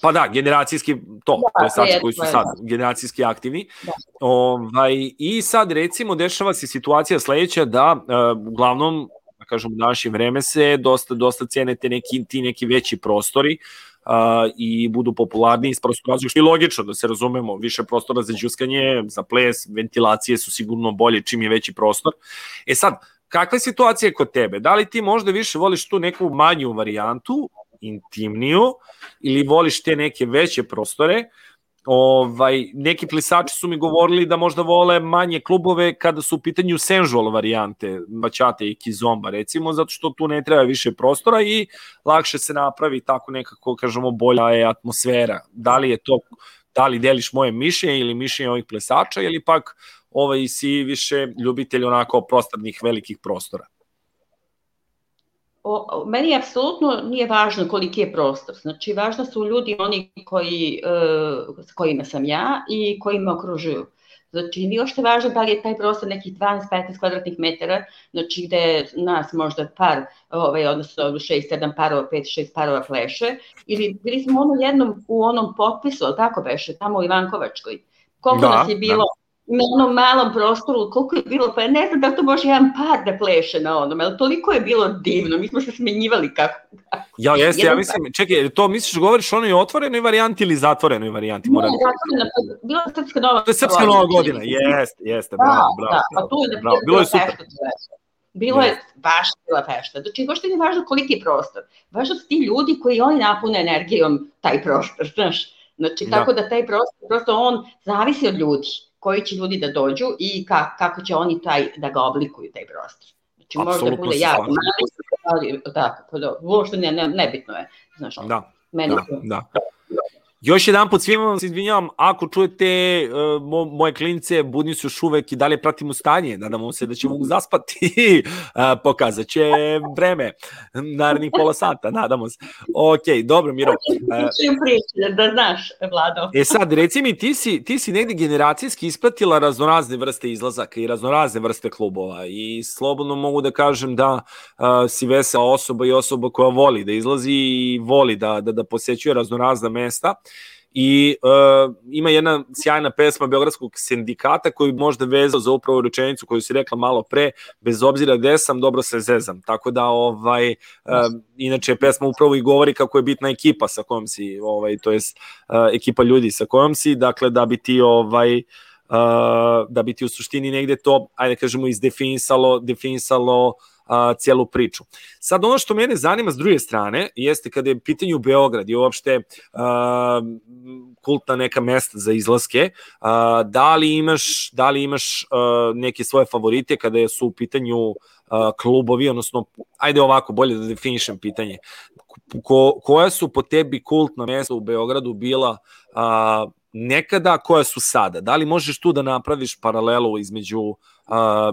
Pa da, generacijski to, da, to je sad koji su sad generacijski aktivni. Da. Ovaj, I sad recimo dešava se situacija sledeća da uh, uglavnom da kažem, u današnje vreme se dosta, dosta cene te neki, ti neki veći prostori uh, i budu popularni iz prostora razloga, što je logično da se razumemo, više prostora za džuskanje, za ples, ventilacije su sigurno bolje čim je veći prostor. E sad, kakva je situacija kod tebe? Da li ti možda više voliš tu neku manju varijantu, intimniju, ili voliš te neke veće prostore, ovaj, neki plisači su mi govorili da možda vole manje klubove kada su u pitanju sensual varijante, baćate i kizomba recimo, zato što tu ne treba više prostora i lakše se napravi tako nekako, kažemo, bolja je atmosfera. Da li je to, da li deliš moje mišljenje ili mišljenje ovih plesača ili pak ovaj, si više ljubitelj onako prostornih velikih prostora? O, meni apsolutno nije važno koliki je prostor. Znači, važno su ljudi oni koji, e, s kojima sam ja i koji me okružuju. Znači, nije ošte važno da li je taj prostor nekih 12-15 kvadratnih metara, znači gde nas možda par, ovaj, odnosno 6-7 parova, 5-6 parova pleše, ili bili smo ono jednom u onom potpisu, tako beše, tamo u Ivankovačkoj. Koliko da, nas je bilo, da na onom malom prostoru, koliko je bilo, pa ne znam da to može jedan par da pleše na onom, ali toliko je bilo divno, mi smo se smenjivali kako. Ja, jeste, ja mislim, čekaj, to misliš, govoriš onoj otvorenoj varijanti ili zatvorenoj varijanti? Moram ne, zatvorena, pa bila je Srpska nova To je Srpska nova godina, jeste, jeste, bravo, da, bravo. Da, pa tu je, bravo, bilo je super. Bilo je baš bila fešta. Znači, baš nije važno koliki je prostor. Važno su ti ljudi koji oni napune energijom taj prostor, znaš. Znači, tako da. da taj prostor, prosto on zavisi od ljudi koji će ljudi da dođu i ka, kako će oni taj, da ga oblikuju, taj prostor. Znači, Absolutno možda bude jako mali, ali tako, pa do, uopšte ne, ne, nebitno je. Znaš, da, meni da, da. Još jedan put svima vam se izvinjavam, ako čujete uh, mo, moje klinice, budni su još uvek i dalje pratimo stanje, nadamo se da će mogu zaspati, uh, pokazat će vreme, narednih pola sata, nadamo se. Ok, dobro, Miro. Uh, da znaš, Vlado. E sad, reci mi, ti si, ti si negde generacijski ispratila raznorazne vrste izlazaka i raznorazne vrste klubova i slobodno mogu da kažem da uh, si vesela osoba i osoba koja voli da izlazi i voli da, da, da posećuje raznorazna mesta i uh, ima jedna sjajna pesma Beogradskog sindikata koji možda vezao za upravo rečenicu koju si rekla malo pre, bez obzira gde sam, dobro se zezam. Tako da, ovaj, uh, inače, pesma upravo i govori kako je bitna ekipa sa kojom si, ovaj, to jest uh, ekipa ljudi sa kojom si, dakle, da bi ti ovaj, Uh, da bi ti u suštini negde to, ajde kažemo, izdefinisalo definisalo a, cijelu priču. Sad ono što mene zanima s druge strane jeste kada je pitanju Beograd i uopšte a, kultna neka mesta za izlaske, a, da li imaš, da li imaš a, neke svoje favorite kada su u pitanju a, klubovi, odnosno, ajde ovako, bolje da definišem pitanje, ko, koja su po tebi kultna mesta u Beogradu bila a, nekada, koja su sada? Da li možeš tu da napraviš paralelu između, a,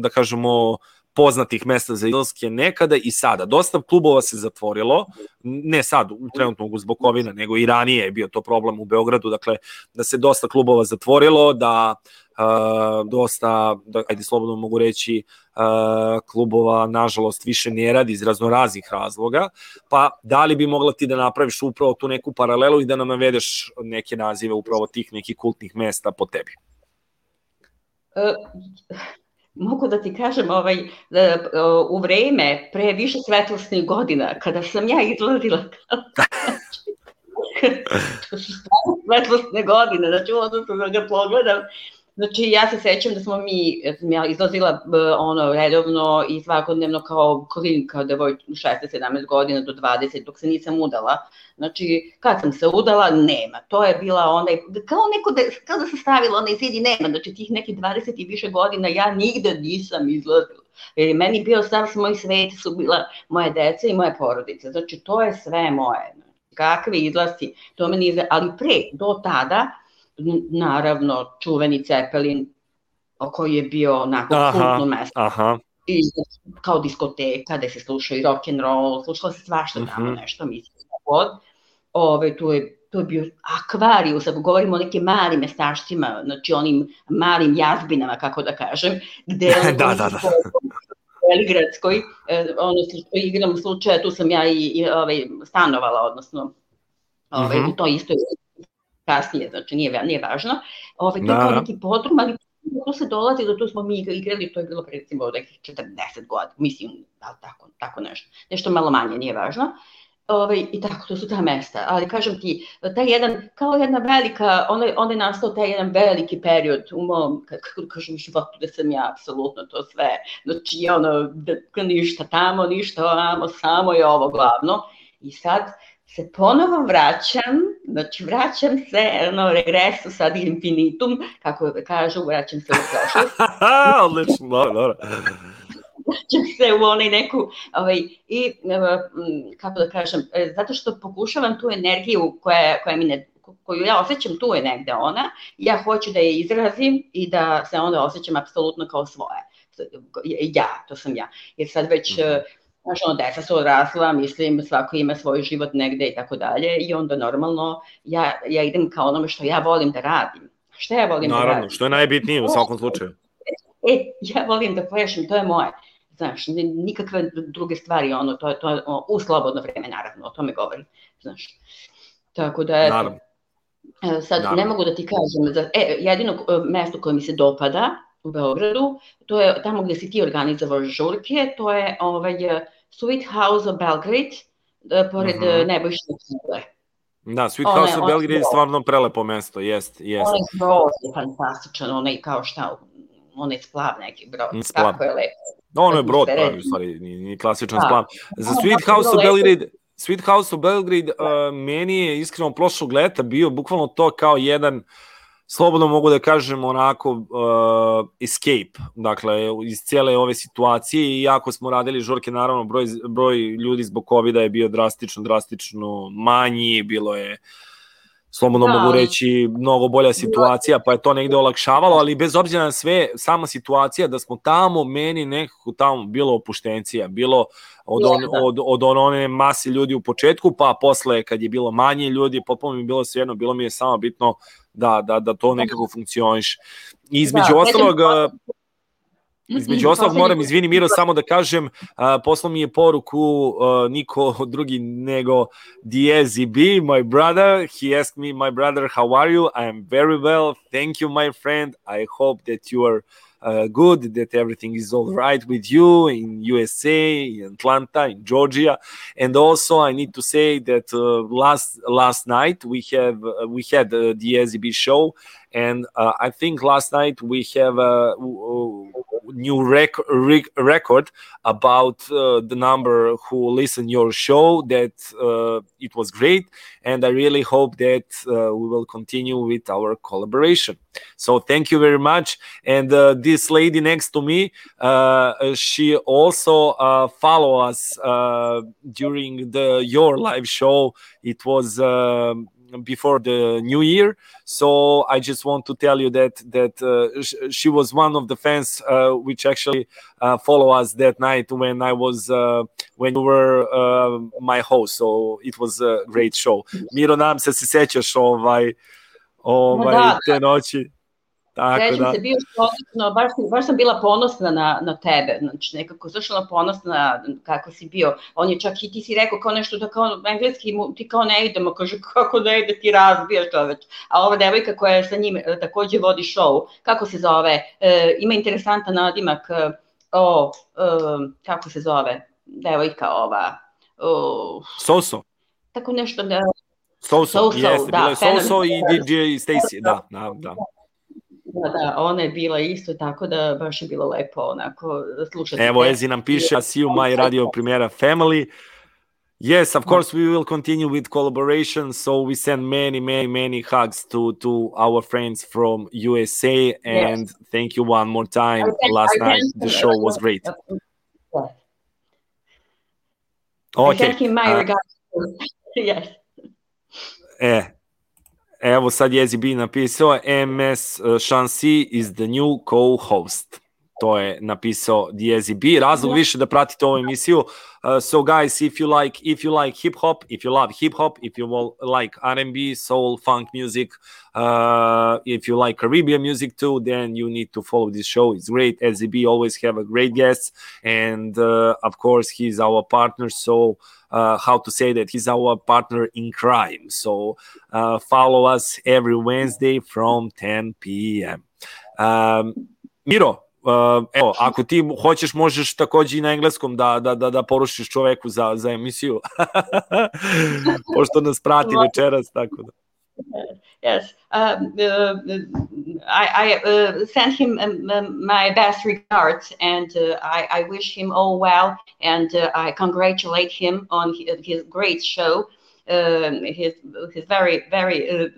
da kažemo, poznatih mesta za izlaske nekada i sada. Dosta klubova se zatvorilo, ne sad, u trenutnog zbog covid nego i ranije je bio to problem u Beogradu, dakle, da se dosta klubova zatvorilo, da uh, dosta, da, ajde slobodno mogu reći, uh, klubova, nažalost, više ne radi iz raznoraznih razloga, pa da li bi mogla ti da napraviš upravo tu neku paralelu i da nam navedeš neke nazive upravo tih nekih kultnih mesta po tebi? Uh, mogu da ti kažem ovaj, da, u vreme pre više svetlosnih godina, kada sam ja izlazila to su svetlosne godine, znači odnosno da ga pogledam, Znači, ja se sećam da smo mi, ja izlazila ono redovno i svakodnevno kao klinka, devoj 16-17 godina do 20, dok se nisam udala. Znači, kad sam se udala, nema. To je bila onaj, kao neko da, kao da se stavila onaj zid i nema. Znači, tih nekih 20 i više godina ja nigde nisam izlazila. Jer meni bio sam moj svet su bila moje deca i moje porodice. Znači, to je sve moje. Kakvi izlasti, to nije... Ali pre, do tada, naravno čuveni Cepelin koji je bio onako aha, kultno mesto. Aha. I kao diskoteka gde se slušao i rock and roll, slušalo se svašta tamo mhm. -huh. nešto, mislim, god. Ove, tu je to je bio akvarijus, ako govorimo o nekim malim mestaštima, znači onim malim jazbinama, kako da kažem, gde da, da, da. Beligradskoj, e, ono, igram slučaja, tu sam ja i, i ovaj, stanovala, odnosno, ovaj, mm -hmm. to isto kasnije, znači nije, nije važno. Ovaj, to je kao neki podrum, ali tu se dolazi, do tu smo mi igrali, to je bilo recimo nekih 40 godina, mislim, da tako, tako nešto. Nešto malo manje, nije važno. Ovaj, I tako, to su ta mesta. Ali kažem ti, taj jedan, kao jedna velika, onda, onda je nastao taj jedan veliki period u mom, kako kažem, životu da sam ja apsolutno to sve, znači ono, da, ništa tamo, ništa ovamo, samo je ovo glavno. I sad, se ponovo vraćam, znači vraćam se, ono, regresu sad infinitum, kako da kažu, vraćam se u prošlost. Odlično, dobro, dobro. Vraćam se u onaj neku, ovaj, i, kako da kažem, e, zato što pokušavam tu energiju koja, koja mi ne, koju ja osjećam, tu je negde ona, ja hoću da je izrazim i da se onda osjećam apsolutno kao svoje. Ja, to sam ja. Jer sad već... Mm -hmm Znaš, ono, deca su odrasla, mislim, svako ima svoj život negde i tako dalje i onda normalno ja, ja idem kao onome što ja volim da radim. Šta ja volim Naravno, da radim? što je najbitnije u svakom slučaju. E, ja volim da plešem, to je moje. Znaš, nikakve druge stvari, ono, to je, to je u slobodno vreme, naravno, o tome govorim. Znaš, tako da, naravno. sad naravno. ne mogu da ti kažem, za, e, jedino e, mesto koje mi se dopada, u Beogradu, to je tamo gde si ti organizovao žurke, to je ovaj, Sweet House of Belgrade, da, pored uh -huh. Nebojšnje Kule. Da, Sweet one, House of Belgrade je stvarno prelepo mesto, jest, jest. Onaj brod je fantastičan, onaj kao šta, onaj splav neki brod, splav. tako je lepo. Ono je brod, pravi, u stvari, ni, ni klasičan da. splav. Za Sweet House of Belgrade, Sweet House of Belgrade, uh, meni je iskreno prošlog leta bio bukvalno to kao jedan uh, slobodno mogu da kažem onako uh, escape, dakle iz cijele ove situacije i jako smo radili žurke, naravno broj, broj ljudi zbog covid je bio drastično, drastično manji, bilo je slobodno da. mogu reći mnogo bolja situacija, pa je to negde olakšavalo, ali bez obzira na sve, sama situacija da smo tamo, meni nekako tamo bilo opuštencija, bilo od, on, da. od, od one mase ljudi u početku, pa posle kad je bilo manje ljudi, potpuno mi je bilo svejedno, bilo mi je samo bitno da, da, da to nekako funkcioniš. I između da, ostalog, Između ostalog moram, izvini Miro, samo da kažem, uh, poslao mi je poruku uh, niko drugi nego Diezi B, my brother. He asked me, my brother, how are you? I am very well. Thank you, my friend. I hope that you are uh, good, that everything is all right with you in USA, in Atlanta, in Georgia, and also I need to say that uh, last last night we have uh, we had uh, the SEB show, and uh, I think last night we have a, new rec- rec- record about uh, the number who listen your show. That it was great, and I really hope that we will continue with our collaboration. So thank you very much. And this lady next to me, she also follow us during the your live show. It was. Um, before the new year. So I just want to tell you that that uh, sh- she was one of the fans uh, which actually uh, follow us that night when I was uh, when you were my host. So it was a great show. Miro, nam se se sećaš ovaj ovaj da, te noći. Tako Sećam da. se, bio što odlično, baš, baš sam bila ponosna na, na tebe, znači nekako zašla ponosna kako si bio. On je čak i ti si rekao kao nešto da kao engleski mu, ti kao ne idemo, kaže kako ne ide ti razbijaš čoveč. A ova devojka koja je sa njim e, takođe vodi show, kako se zove, e, ima interesantan nadimak, e, o, e, kako se zove, devojka ova, o, Soso. Tako nešto da... Soso, Soso jeste, da, bila je Soso i DJ Stacy, da, da, da. Da, da, ona je bila isto, tako da baš je bilo lepo onako slušati. Evo, Ezi nam piše, I see you my radio premiera family. Yes, of course, we will continue with collaboration. So we send many, many, many hugs to to our friends from USA, and yes. thank you one more time. Last night, the show was great. Okay. I send my uh, regards. yes. Eh, Evo sad Jezi bi napisao MS Shansi is the new co-host. To je napisao B. Razlog više da pratite ovu emisiju. Uh, so guys, if you like if you like hip hop, if you love hip hop, if you like R&B, soul, funk music, uh, if you like Caribbean music too, then you need to follow this show. It's great. SZB always have a great guest, and uh, of course he's our partner. So uh, how to say that he's our partner in crime. So uh, follow us every Wednesday from 10 p.m. Um, Miro, Uh, evo, ako ti hoćeš, možeš takođe i na engleskom da, da, da, da porušiš čoveku za, za emisiju. Pošto nas prati večeras, tako da. Yes, um, uh, I, I uh, send him um, um, my best regards, and uh, I, I, wish him all well, and uh, I congratulate him on his, his great show. Um, he's he's very very uh,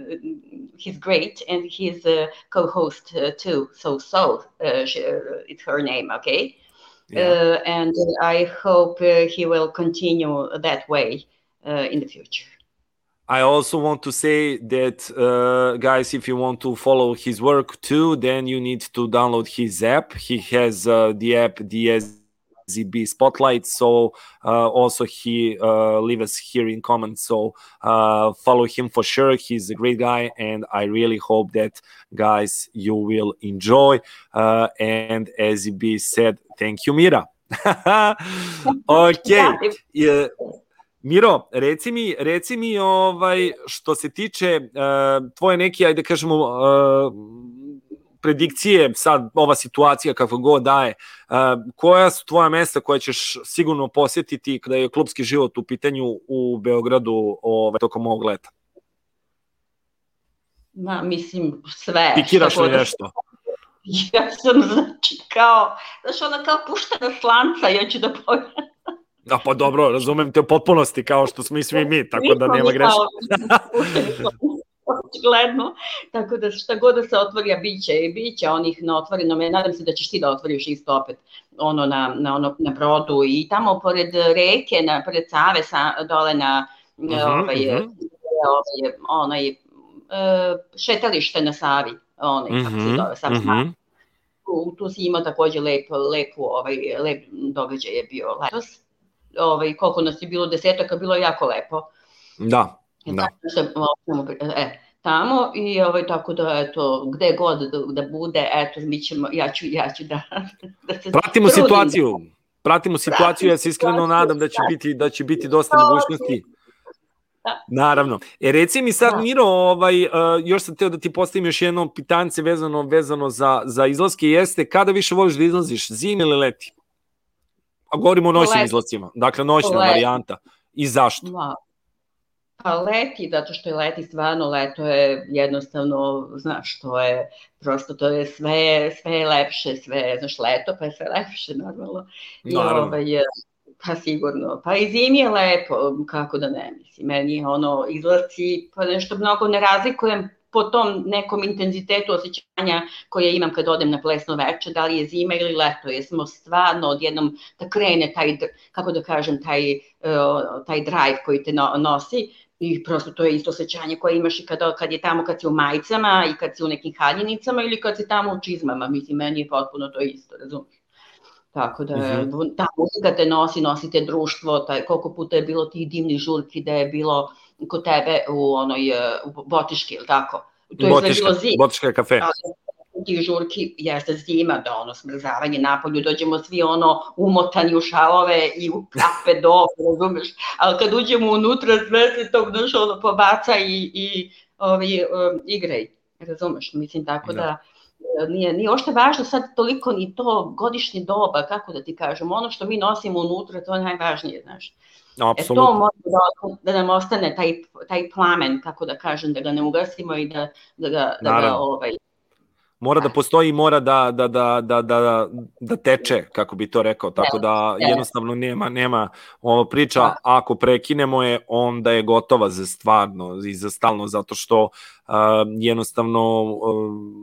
he's great and he's a co-host uh, too so so uh, she, uh, it's her name okay yeah. Uh, and i hope uh, he will continue that way in the future I also want to say that, uh, guys, if you want to follow his work too, then you need to download his app. He has uh, the app DS ZB Spotlight. So uh, also he uh, leave us here in comments. So uh, follow him for sure. He's a great guy, and I really hope that guys you will enjoy. Uh, and as ZB said, thank you, Mira. ok. Yeah. Miro, reci mi, reci mi ovaj, što se tiče uh, tvoje neke, ajde kažemo, uh, predikcije, sad ova situacija kako god daje, uh, koja su tvoja mesta koja ćeš sigurno posjetiti kada je klubski život u pitanju u Beogradu ovaj, tokom ovog leta? Ma, mislim, sve. Pikiraš li nešto? Ja sam, znači, kao, znaš, ona kao puštena slanca, ja ću da pojam. Da, pa dobro, razumem te u potpunosti, kao što smo i svi mi, tako da nema greška. Očigledno. Tako da šta god da se otvori, a biće i biće onih na otvorenom. Ja nadam se da ćeš ti da otvoriš isto opet ono na, na, ono, na brodu i tamo pored reke, na, pored Save, sa, dole na uh mhm, -huh, ovaj, uh mhm. -huh. ovaj, onaj, uh, šetalište na Savi, onaj, uh -huh, kako se mhm, zove, Savi, uh -huh. tu, tu si imao takođe lep, lepu, ovaj, lep događaj je bio letos. Ovaj, koliko nas je bilo desetaka, bilo je jako lepo. Da, Da. E, tamo i ovaj, tako da eto, gde god da, da bude, eto, mi ćemo, ja ću, ja ću da, da se Pratimo trudim. situaciju, pratimo situaciju, ja se iskreno nadam da će biti, da će biti dosta mogućnosti. Da. Naravno. E reci mi sad, da. Miro, ovaj, uh, još sam teo da ti postavim još jedno pitance vezano, vezano za, za izlaske, jeste kada više voliš da izlaziš, zim ili leti? A govorimo o noćnim izlascima, dakle noćna varijanta. I zašto? Da. Pa leti, zato što je leti stvarno, leto je jednostavno, znaš, to je, prosto to je sve, sve je lepše, sve, znaš, leto pa je sve lepše, normalno. I Naravno. ovaj, pa sigurno, pa i zimi je lepo, kako da ne, mislim, meni ono, izlaci, pa nešto mnogo ne razlikujem po tom nekom intenzitetu osjećanja koje imam kad odem na plesno veče, da li je zima ili leto, jer smo stvarno odjednom da krene taj, kako da kažem, taj, taj drive koji te nosi, i prosto to je isto osjećanje koje imaš i kada, kad je tamo kad si u majicama i kad si u nekim haljenicama ili kad si tamo u čizmama, mislim, meni je potpuno to isto, razumiješ? Tako da, mm ta muzika te nosi, nosi te društvo, taj, koliko puta je bilo tih divnih žurki da je bilo kod tebe u onoj, u Botiški, ili tako? To je Botiška, bilo. Botiška kafe. Da, tih žurki jeste zima, da ono smrzavanje napolju, dođemo svi ono umotani u šalove i u kape do, razumeš, ali kad uđemo unutra sve se tog znaš ono pobaca i, i ovi, um, igraj, razumeš, mislim tako da, da nije, nije ošte važno sad toliko ni to godišnje doba, kako da ti kažem, ono što mi nosimo unutra, to je najvažnije, znaš. Apsolutno. E to može da, da nam ostane taj, taj plamen, kako da kažem, da ga ne ugasimo i da, da ga, da ga ovaj, mora da postoji mora da, da, da, da, da, da teče, kako bi to rekao, tako da jednostavno nema, nema ova priča, da. ako prekinemo je, onda je gotova za stvarno i za stalno, zato što uh, jednostavno uh,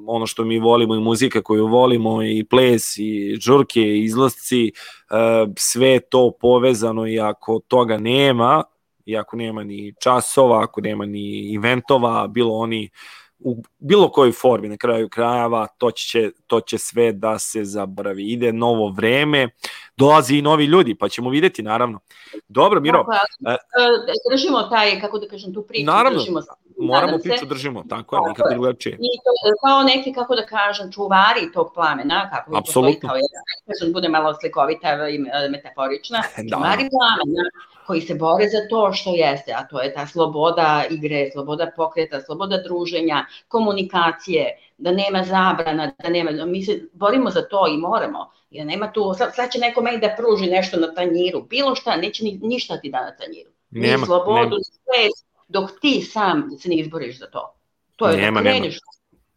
ono što mi volimo i muzika koju volimo i ples i žurke i izlasci, uh, sve to povezano i ako toga nema, i ako nema ni časova, ako nema ni eventova, bilo oni uh, u bilo kojoj formi na kraju krajeva to će, to će sve da se zaboravi. Ide novo vreme, dolazi i novi ljudi, pa ćemo videti naravno. Dobro, Miro. Tako, e, držimo taj, kako da kažem, tu priču. Naravno, držimo, moramo priču držimo, tako je, nikako drugačije. I to, kao neki, kako da kažem, čuvari tog plamena, kako Apsolutno. kao jedan, da bude malo slikovita i metaforična, da. čuvari plamena, koji se bore za to što jeste, a to je ta sloboda igre, sloboda pokreta, sloboda druženja, komunikacije, da nema zabrana, da nema, mi se borimo za to i moramo, jer nema tu, sad, sad će neko meni da pruži nešto na tanjiru, bilo šta, neće ni, ništa ti da na tanjiru. Nema, ni slobodu, nema. stres, dok ti sam se ne izboriš za to. To je Nema, da nema. kreneš,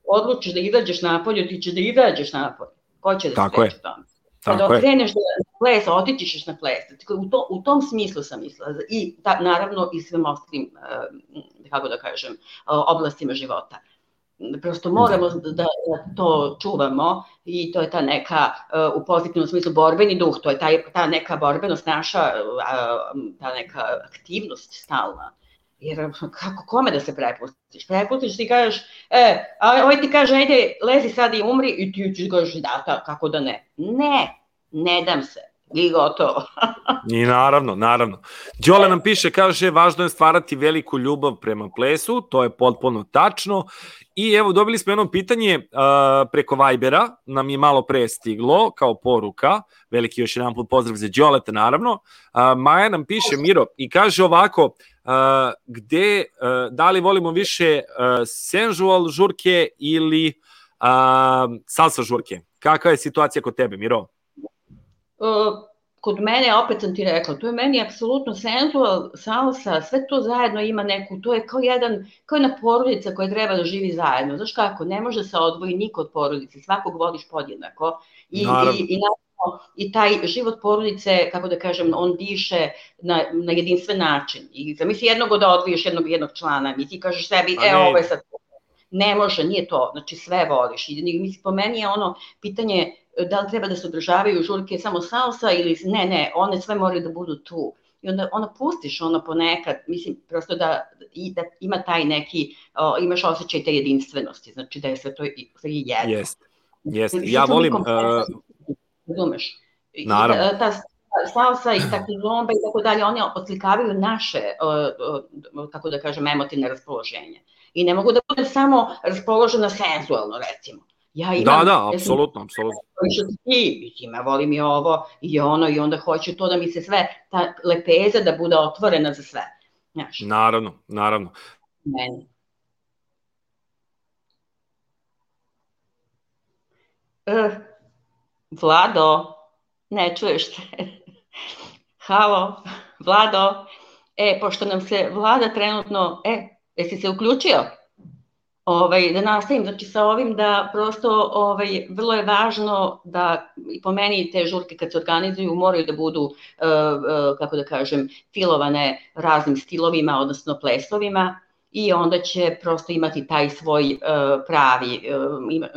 odlučiš da izađeš napolje, ti ćeš da izađeš napolje. Ko će da Tako spreči tome? Tako Kada je. okreneš da ples, otići ćeš na ples. Dakle, U, to, u tom smislu sam mislila. I ta, naravno i svim ostalim, eh, kako da kažem, eh, oblastima života. Prosto moramo da, da to čuvamo i to je ta neka, eh, u pozitivnom smislu, borbeni duh, to je taj, ta neka borbenost naša, ta neka aktivnost stalna. Jer kako, kome da se prepustiš? Prepustiš ti kažeš, e, a ovaj ti kaže, ajde, lezi sad i umri i ti ćeš kažeš, da, kako da ne? Ne, ne dam se. I gotovo. I naravno, naravno. Đole nam piše, kaže, važno je stvarati veliku ljubav prema plesu, to je potpuno tačno. I evo, dobili smo jedno pitanje uh, preko Vibera, nam je malo pre stiglo, kao poruka. Veliki još jedan put pozdrav za Đoleta, naravno. Uh, Maja nam piše, Miro, i kaže ovako, uh, gde, uh, da li volimo više uh, sensual žurke ili uh, salsa žurke? Kakva je situacija kod tebe, Miro? Kod mene, opet sam ti rekla, to je meni apsolutno senzual, salsa, sve to zajedno ima neku, to je kao jedan, kao jedna porodica koja treba da živi zajedno. Znaš kako, ne može se odvoji niko od porodice, svakog voliš podjednako. I, Naravno. i, i, i taj život porodice, kako da kažem, on diše na, na jedinstven način. I zamisli jednog da odviješ jednog jednog člana, i ti kažeš sebi, Pa e, ovo je sad ne može, nije to, znači sve voliš. I mislim, po meni je ono pitanje da li treba da se održavaju žurke samo salsa ili ne, ne, one sve moraju da budu tu. I onda ono pustiš ono ponekad, mislim, prosto da, i, da ima taj neki, o, imaš osjećaj te jedinstvenosti, znači da je sve to i, sve i jedno. Jest, jest. Znači, Ja volim, uh, Razumeš? I Naravno. Ta, ta salsa i ta kizomba i tako dalje, one oslikavaju naše, kako da kažem, emotivne raspoloženje. I ne mogu da budem samo raspoložena senzualno, recimo. Ja imam, da, da, ja apsolutno, apsolutno. ti, mislim, ja volim i ovo i ono i onda hoću to da mi se sve, ta lepeza da bude otvorena za sve. Znaš, Naravno, naravno. meni. Uh, Vlado, ne čuješ se. Halo, Vlado. E, pošto nam se Vlada trenutno, e, jesi se uključio? Ovaj, da nastavim, znači sa ovim da prosto ovaj, vrlo je važno da i po meni te žurke kad se organizuju moraju da budu, uh, uh, kako da kažem, filovane raznim stilovima, odnosno plesovima i onda će prosto imati taj svoj uh, pravi, ima,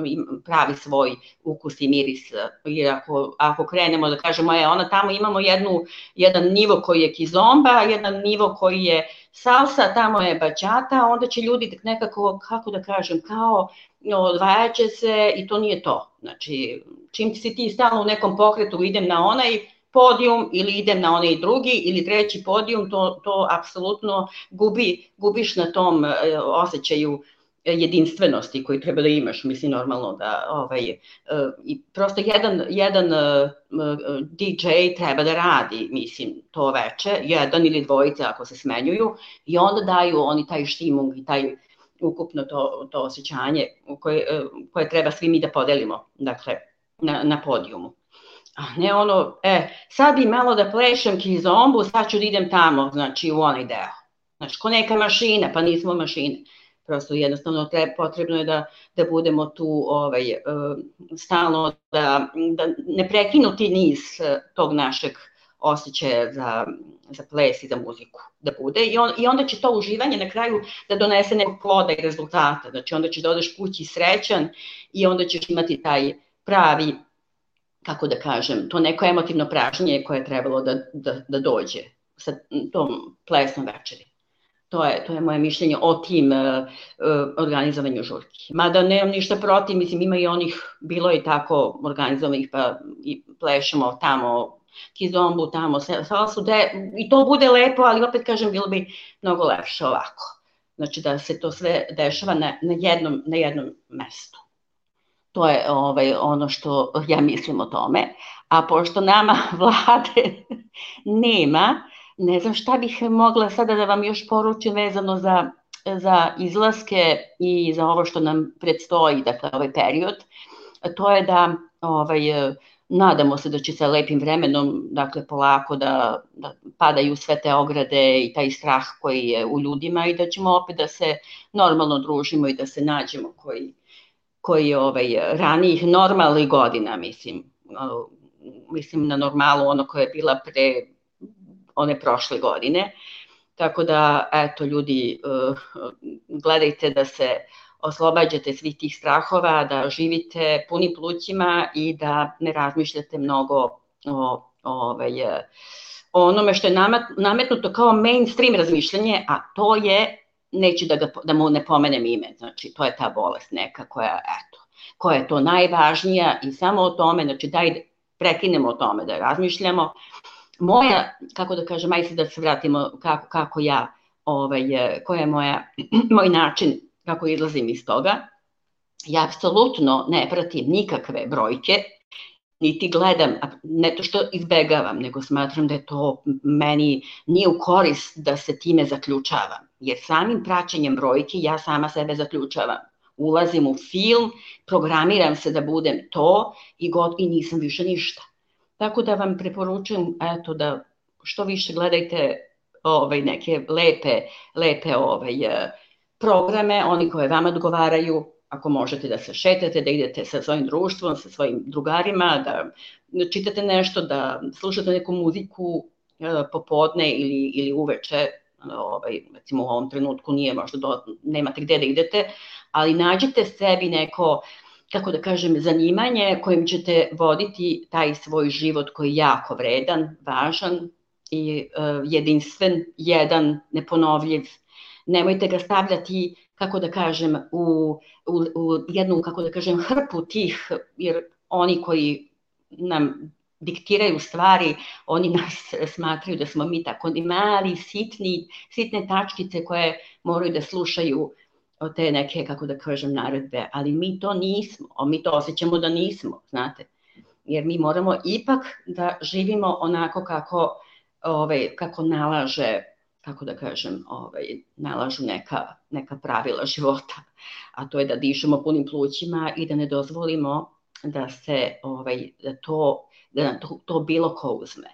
pravi svoj ukus i miris. Jer ako, ako krenemo da kažemo, je, ona tamo imamo jednu, jedan nivo koji je kizomba, jedan nivo koji je salsa, tamo je bačata, onda će ljudi nekako, kako da kažem, kao odvajaće se i to nije to. Znači, čim si ti stalno u nekom pokretu, idem na onaj podijum ili idem na onaj drugi ili treći podijum, to, to apsolutno gubi, gubiš na tom e, osjećaju jedinstvenosti koji treba da imaš, mislim normalno da ovaj, e, i prosto jedan, jedan e, DJ treba da radi, mislim, to veče, jedan ili dvojice ako se smenjuju i onda daju oni taj štimung i taj ukupno to, to osjećanje koje, e, koje treba svi mi da podelimo, dakle, na, na podijumu. A ne ono, e, sad bi malo da plešem kizombu, sad ću da idem tamo, znači u onaj deo. Znači, ko neka mašina, pa nismo mašine. Prosto jednostavno treba, potrebno je da, da budemo tu ovaj, stalno, da, da ne prekinuti niz tog našeg osjećaja za, za ples i za muziku da bude I, on, i onda će to uživanje na kraju da donese nekog ploda i rezultata, znači onda ćeš da odeš kući srećan i onda ćeš imati taj pravi kako da kažem, to neko emotivno pražnje koje je trebalo da, da, da dođe sa tom plesnom večeri. To je, to je moje mišljenje o tim uh, organizovanju žurki. Mada nemam ništa protiv, mislim ima i onih, bilo je tako organizovanih pa i plešemo tamo kizombu tamo, salsu, de, i to bude lepo, ali opet kažem, bilo bi mnogo lepše ovako. Znači da se to sve dešava na, na, jednom, na jednom mestu. To je ovaj, ono što ja mislim o tome. A pošto nama vlade nema, ne znam šta bih mogla sada da vam još poručim vezano za, za izlaske i za ovo što nam predstoji, dakle ovaj period. To je da ovaj, nadamo se da će sa lepim vremenom, dakle polako da, da padaju sve te ograde i taj strah koji je u ljudima i da ćemo opet da se normalno družimo i da se nađemo koji, koji ovaj, ranijih normalnih godina, mislim, mislim na normalu ono koja je bila pre one prošle godine. Tako da, eto, ljudi, uh, gledajte da se oslobađate svih tih strahova, da živite puni plućima i da ne razmišljate mnogo o, ovaj, o onome što je nametnuto kao mainstream razmišljanje, a to je, neću da, ga, da mu ne pomenem ime, znači to je ta bolest neka koja, eto, koja je to najvažnija i samo o tome, znači daj prekinemo o tome da razmišljamo. Moja, kako da kažem, ajde da se vratimo kako, kako ja, ovaj, koja je moja, moj način kako izlazim iz toga, ja apsolutno ne pratim nikakve brojke, niti gledam, ne to što izbegavam, nego smatram da je to meni nije u korist da se time zaključavam. Jer samim praćenjem brojke ja sama sebe zaključavam. Ulazim u film, programiram se da budem to i, god, i nisam više ništa. Tako da vam preporučujem eto, da što više gledajte ovaj, neke lepe, lepe ovaj, programe, oni koje vama odgovaraju, ako možete da se šetate, da idete sa svojim društvom, sa svojim drugarima, da čitate nešto, da slušate neku muziku e, popodne ili, ili uveče, ovaj, recimo u ovom trenutku nije možda do, nemate gde da idete, ali nađite sebi neko, kako da kažem, zanimanje kojim ćete voditi taj svoj život koji je jako vredan, važan i uh, jedinstven, jedan, neponovljiv, nemojte ga stavljati, kako da kažem, u, u, u jednu, kako da kažem, hrpu tih, jer oni koji nam diktiraju stvari, oni nas smatraju da smo mi tako mali, sitni, sitne tačkice koje moraju da slušaju te neke, kako da kažem, naredbe, ali mi to nismo, mi to osjećamo da nismo, znate, jer mi moramo ipak da živimo onako kako, ovaj, kako nalaže kako da kažem, ovaj, nalažu neka, neka pravila života, a to je da dišemo punim plućima i da ne dozvolimo da se ovaj, da to, da to, to bilo ko uzme.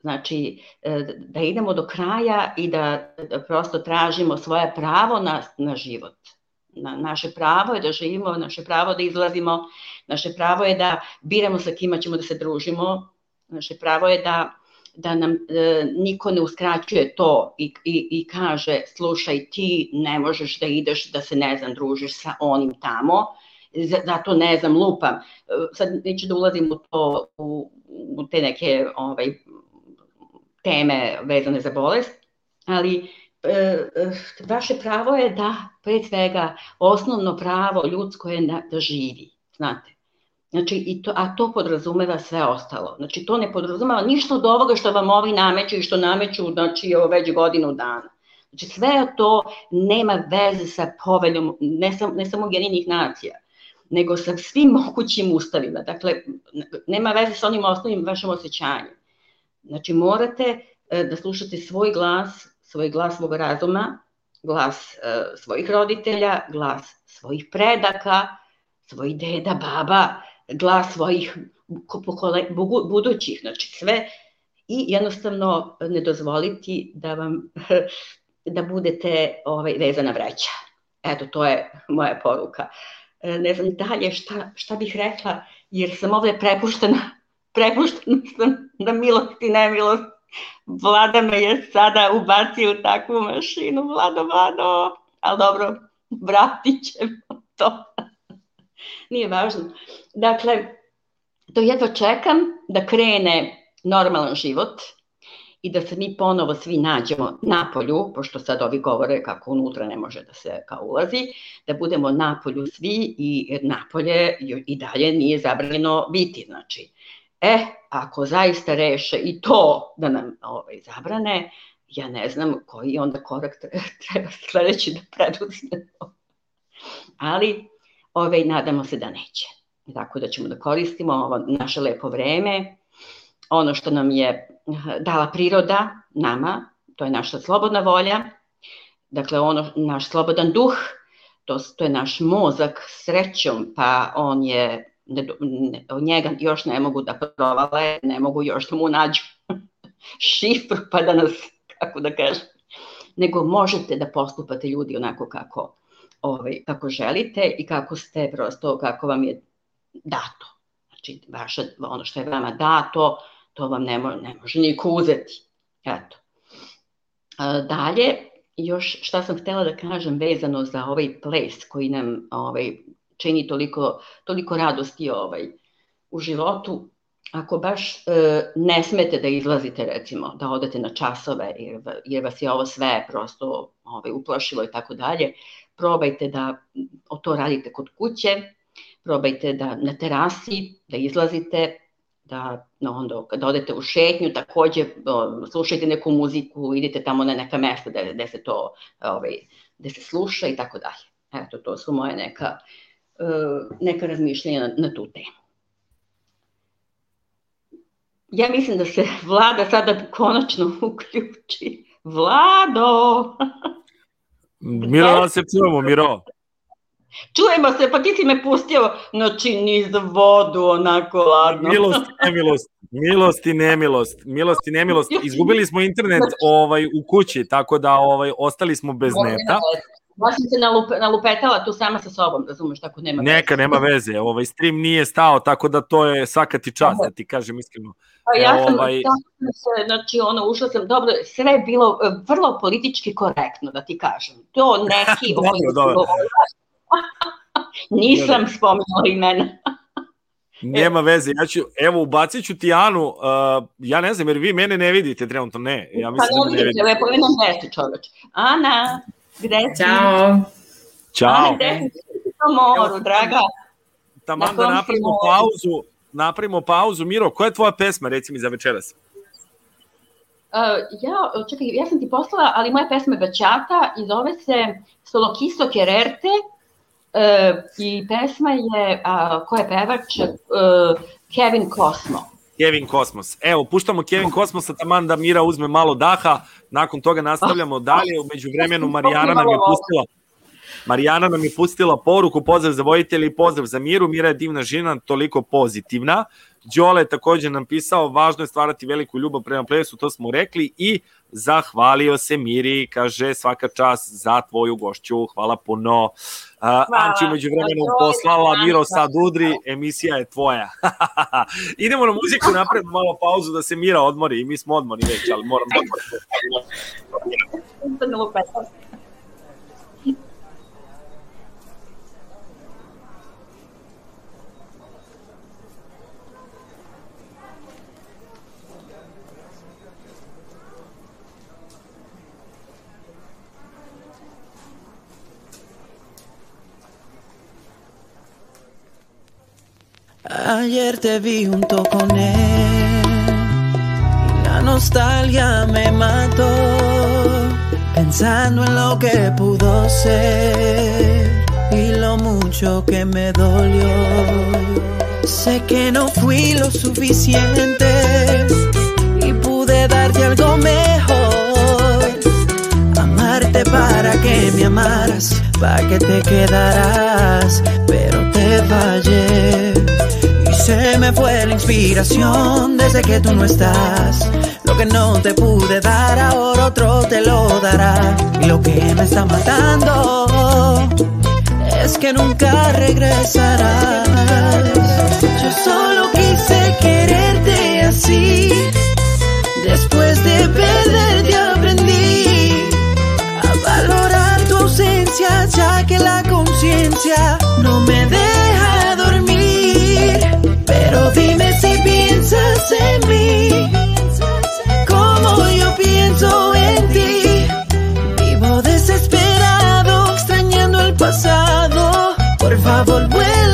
Znači, e, da idemo do kraja i da, da prosto tražimo svoje pravo na, na život. Na, naše pravo je da živimo, naše pravo da izlazimo, naše pravo je da biramo sa kima ćemo da se družimo, naše pravo je da da nam e, niko ne uskraćuje to i, i, i kaže slušaj ti ne možeš da ideš da se ne znam družiš sa onim tamo zato ne znam lupam e, sad neću da ulazim u to u, u te neke ovaj, teme vezane za bolest ali e, e, vaše pravo je da pre svega osnovno pravo ljudsko je da, da živi znate Znači, i to, a to podrazumeva sve ostalo. Znači, to ne podrazumeva ništa od ovoga što vam ovi nameću i što nameću znači, već godinu dana. Znači, sve to nema veze sa poveljom, ne, sam, ne samo jedinih nacija, nego sa svim mogućim ustavima. Dakle, nema veze sa onim osnovnim vašim osjećanjem. Znači, morate e, da slušate svoj glas, svoj glas svog razuma, glas e, svojih roditelja, glas svojih predaka, svojih deda, baba, glas svojih budućih, znači sve i jednostavno ne dozvoliti da vam da budete ovaj, vezana vreća. Eto, to je moja poruka. E, ne znam dalje šta, šta bih rekla, jer sam ovde prepuštena, prepuštena sam na milost i nemilost. Vlada me je sada ubacio u takvu mašinu, Vlado, Vlado, ali dobro, vratit ćemo to. Nije važno. Dakle, to jedva čekam da krene normalan život i da se mi ponovo svi nađemo na polju, pošto sad ovi govore kako unutra ne može da se kao ulazi, da budemo na polju svi i napolje i dalje nije zabranjeno biti, znači. E, ako zaista reše i to da nam ovaj, zabrane, ja ne znam koji onda korak treba sledeći da preduzmemo. Ali, ovaj, nadamo se da neće. Tako da ćemo da koristimo ovo naše lepo vreme, ono što nam je dala priroda nama, to je naša slobodna volja, dakle ono, naš slobodan duh, to, to je naš mozak srećom, pa on je, ne, ne, njega još ne mogu da provale, ne mogu još da mu nađu šifru pa da nas, kako da kažem, nego možete da postupate ljudi onako kako, ovaj, kako želite i kako ste prosto, kako vam je dato. Znači, vaša, ono što je vama dato, to vam ne, mo ne može niko uzeti. Eto. Dalje, još šta sam htela da kažem vezano za ovaj ples koji nam ovaj, čini toliko, toliko radosti ovaj, u životu, ako baš e, ne smete da izlazite recimo, da odete na časove jer, jer vas je ovo sve prosto ovaj, uplašilo i tako dalje, probajte da to radite kod kuće, probajte da na terasi, da izlazite, da no, onda kada odete u šetnju takođe o, slušajte neku muziku, idite tamo na neka mesta gde, gde se to ovaj, gde se sluša i tako dalje. Eto, to su moje neka, uh, neka razmišljenja na, na tu temu. Ja mislim da se vlada sada konačno uključi. Vlado! Miro, da se čujemo, Miro. Čujemo se, pa ti si me pustio, znači niz vodu, onako ladno. Milost nemilost, milost i nemilost, milost i nemilost. Izgubili smo internet ovaj, u kući, tako da ovaj, ostali smo bez neta. Baš sam se nalup, nalupetala tu sama sa sobom, razumeš, tako nema veze. Neka, nema veze, ovaj stream nije stao, tako da to je svaka ti čast, da ti kažem iskreno. Pa ja sam, ovaj... se, znači, ono, ušla sam, dobro, sve je bilo e, vrlo politički korektno, da ti kažem. To neki... dobro, dobro. Nisam da, da. spomenula imena. Nema veze, ja ću, evo, ubacit ću ti Anu, uh, ja ne znam, jer vi mene ne vidite trenutno, ne, ja mislim pa, da me ne vidite. Lepo je nam mjesto čoveč. Ana, gde si? Ćao. Ćao. Ana, gde si na moru, draga? Taman da napravimo pauzu, napravimo pauzu. Miro, koja je tvoja pesma, reci mi, za večeras? Uh, ja, čekaj, ja sam ti poslala, ali moja pesma je Bačata i zove se Solokiso Kererte, E, I pesma je, a, ko je pevač? E, Kevin Kosmo. Kevin Kosmos. Evo, puštamo Kevin Kosmosa, taman da Mira uzme malo daha, nakon toga nastavljamo dalje, umeđu vremenu Marijana nam je pustila Marijana nam je pustila poruku, pozdrav za vojitelji i pozdrav za Miru. Mira je divna žena, toliko pozitivna. Đole je takođe nam pisao, važno je stvarati veliku ljubav prema plesu, to smo rekli i zahvalio se Miri, kaže svaka čast za tvoju gošću, hvala puno. Uh, Anči umeđu vremenu poslala Miro sad udri, emisija je tvoja. Idemo na muziku, napred malo pauzu da se Mira odmori. I mi smo odmori već, ali moram da... Ayer te vi junto con él y la nostalgia me mató, pensando en lo que pudo ser y lo mucho que me dolió. Sé que no fui lo suficiente y pude darte algo mejor. Amarte para que me amaras, para que te quedarás, pero te fallé se me fue la inspiración desde que tú no estás. Lo que no te pude dar, ahora otro te lo dará. Y lo que me está matando es que nunca regresarás. Yo solo quise quererte así. Después de perderte aprendí a valorar tu ausencia, ya que la conciencia en mí, como yo pienso en ti. Vivo desesperado, extrañando el pasado. Por favor, vuelve.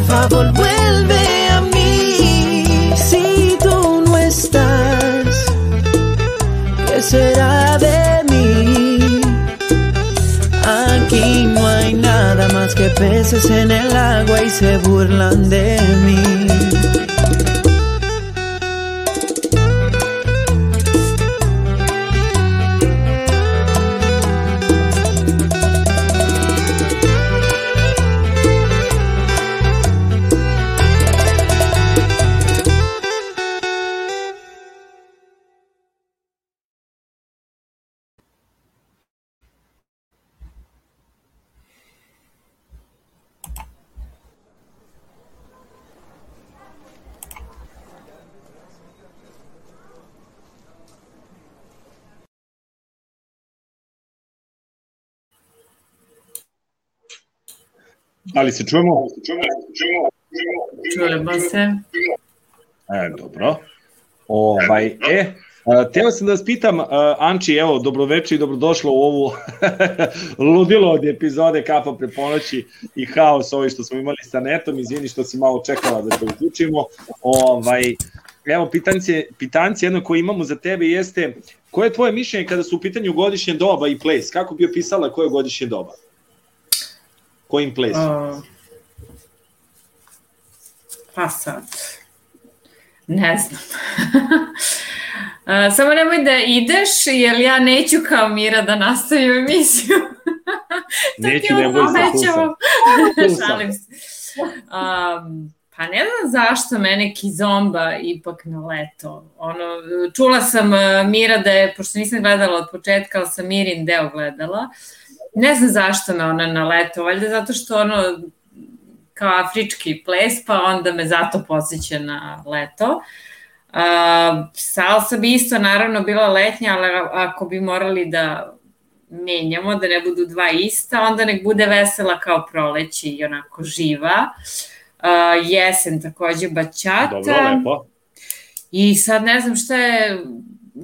Por favor, vuelve a mí. Si tú no estás, ¿qué será de mí? Aquí no hay nada más que peces en el agua y se burlan de mí. Li se čujemo? Čujemo se. E, dobro. Ovaj, e, Teo sam da vas pitam, Anči, evo, dobroveče i dobrodošlo u ovu ludilo od epizode Kafa pre ponoći i haos ovaj što smo imali sa netom, izvini što si malo čekala da te uključimo. Ovaj, evo, pitanje, pitanje jedno koje imamo za tebe jeste, koje je tvoje mišljenje kada su u pitanju godišnje doba i place? Kako bi opisala koje je godišnje doba? Plesom? Uh, pa sad, ne znam. uh, samo nemoj da ideš, jer ja neću kao Mira da nastavim emisiju. neću, ne boj se. Šalim se. Um, pa ne znam zašto mene Kizomba ipak na leto. Ono, čula sam uh, Mira da je, pošto nisam gledala od početka, ali sam Mirin deo gledala, ne znam zašto me ona naleta, valjda zato što ono kao afrički ples, pa onda me zato posjeća na leto. Uh, salsa bi isto naravno bila letnja, ali ako bi morali da menjamo, da ne budu dva ista, onda nek bude vesela kao proleći i onako živa. Uh, jesen takođe bačata. Dobro, lepo. I sad ne znam šta je,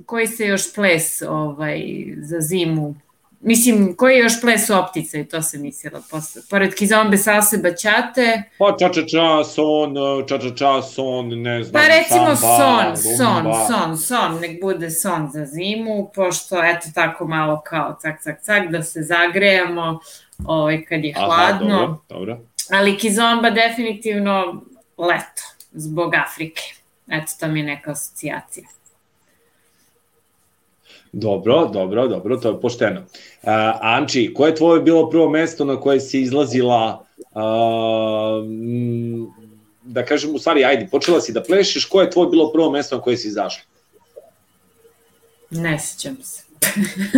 koji se još ples ovaj, za zimu Mislim, koji je još ples optica i to se mislila posle. Pored kizombe salse baćate. Pa ča ča ča, son, ča ča ča, son, ne znam, Pa recimo samba, son, rumba. son, son, son, nek bude son za zimu, pošto eto tako malo kao cak, cak, cak, da se zagrejemo ovaj, kad je hladno. Aha, dobro, dobro. Ali kizomba definitivno leto, zbog Afrike. Eto, to mi je neka asocijacija. Dobro, dobro, dobro, to je pošteno. Uh, Anči, koje je tvoje bilo prvo mesto na koje si izlazila, uh, da kažem, u stvari, ajde, počela si da plešeš, koje je tvoje bilo prvo mesto na koje si izašla? Ne sećam se.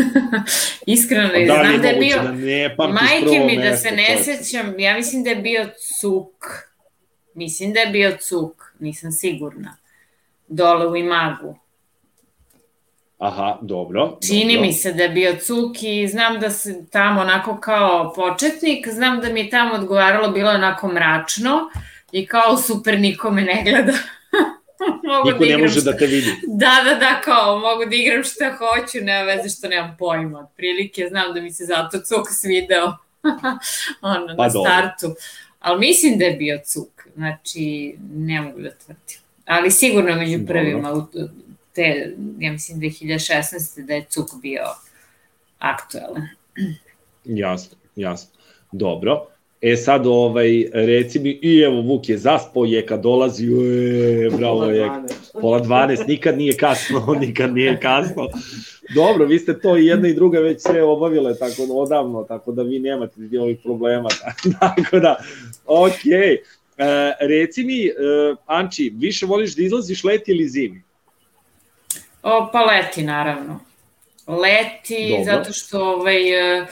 Iskreno, da znam da je bio... Da ne majke mi da se ne sećam, ja mislim da je bio cuk. Mislim da je bio cuk, nisam sigurna. Dole u Imagu. Aha, dobro. Čini dobro. mi se da je bio cuk i znam da se tamo onako kao početnik, znam da mi je tamo odgovaralo, bilo onako mračno i kao super, niko me ne gleda. mogu Niko da ne može šta... da te vidi. Da, da, da, kao mogu da igram šta hoću, nema veze što nemam pojma. Od prilike znam da mi se zato cuk svideo ono, pa na dobro. startu. Ali mislim da je bio cuk, znači ne mogu da tvrdim. Ali sigurno među prvima u, te, ja mislim 2016. da je Cuk bio aktualan. Jasno, jasno. Dobro. E sad, ovaj, reci mi, i evo Vuk je zaspo, Jeka dolazi, e, bravo Jeka, pola 12, nikad nije kasno, nikad nije kasno. Dobro, vi ste to i jedna i druga već sve obavile tako da odavno, tako da vi nemate ovih problema. tako da, okej. Okay. E, reci mi, e, Anči, više voliš da izlaziš leti ili zimi? O, pa leti, naravno. Leti, Dobro. zato što ovaj, e,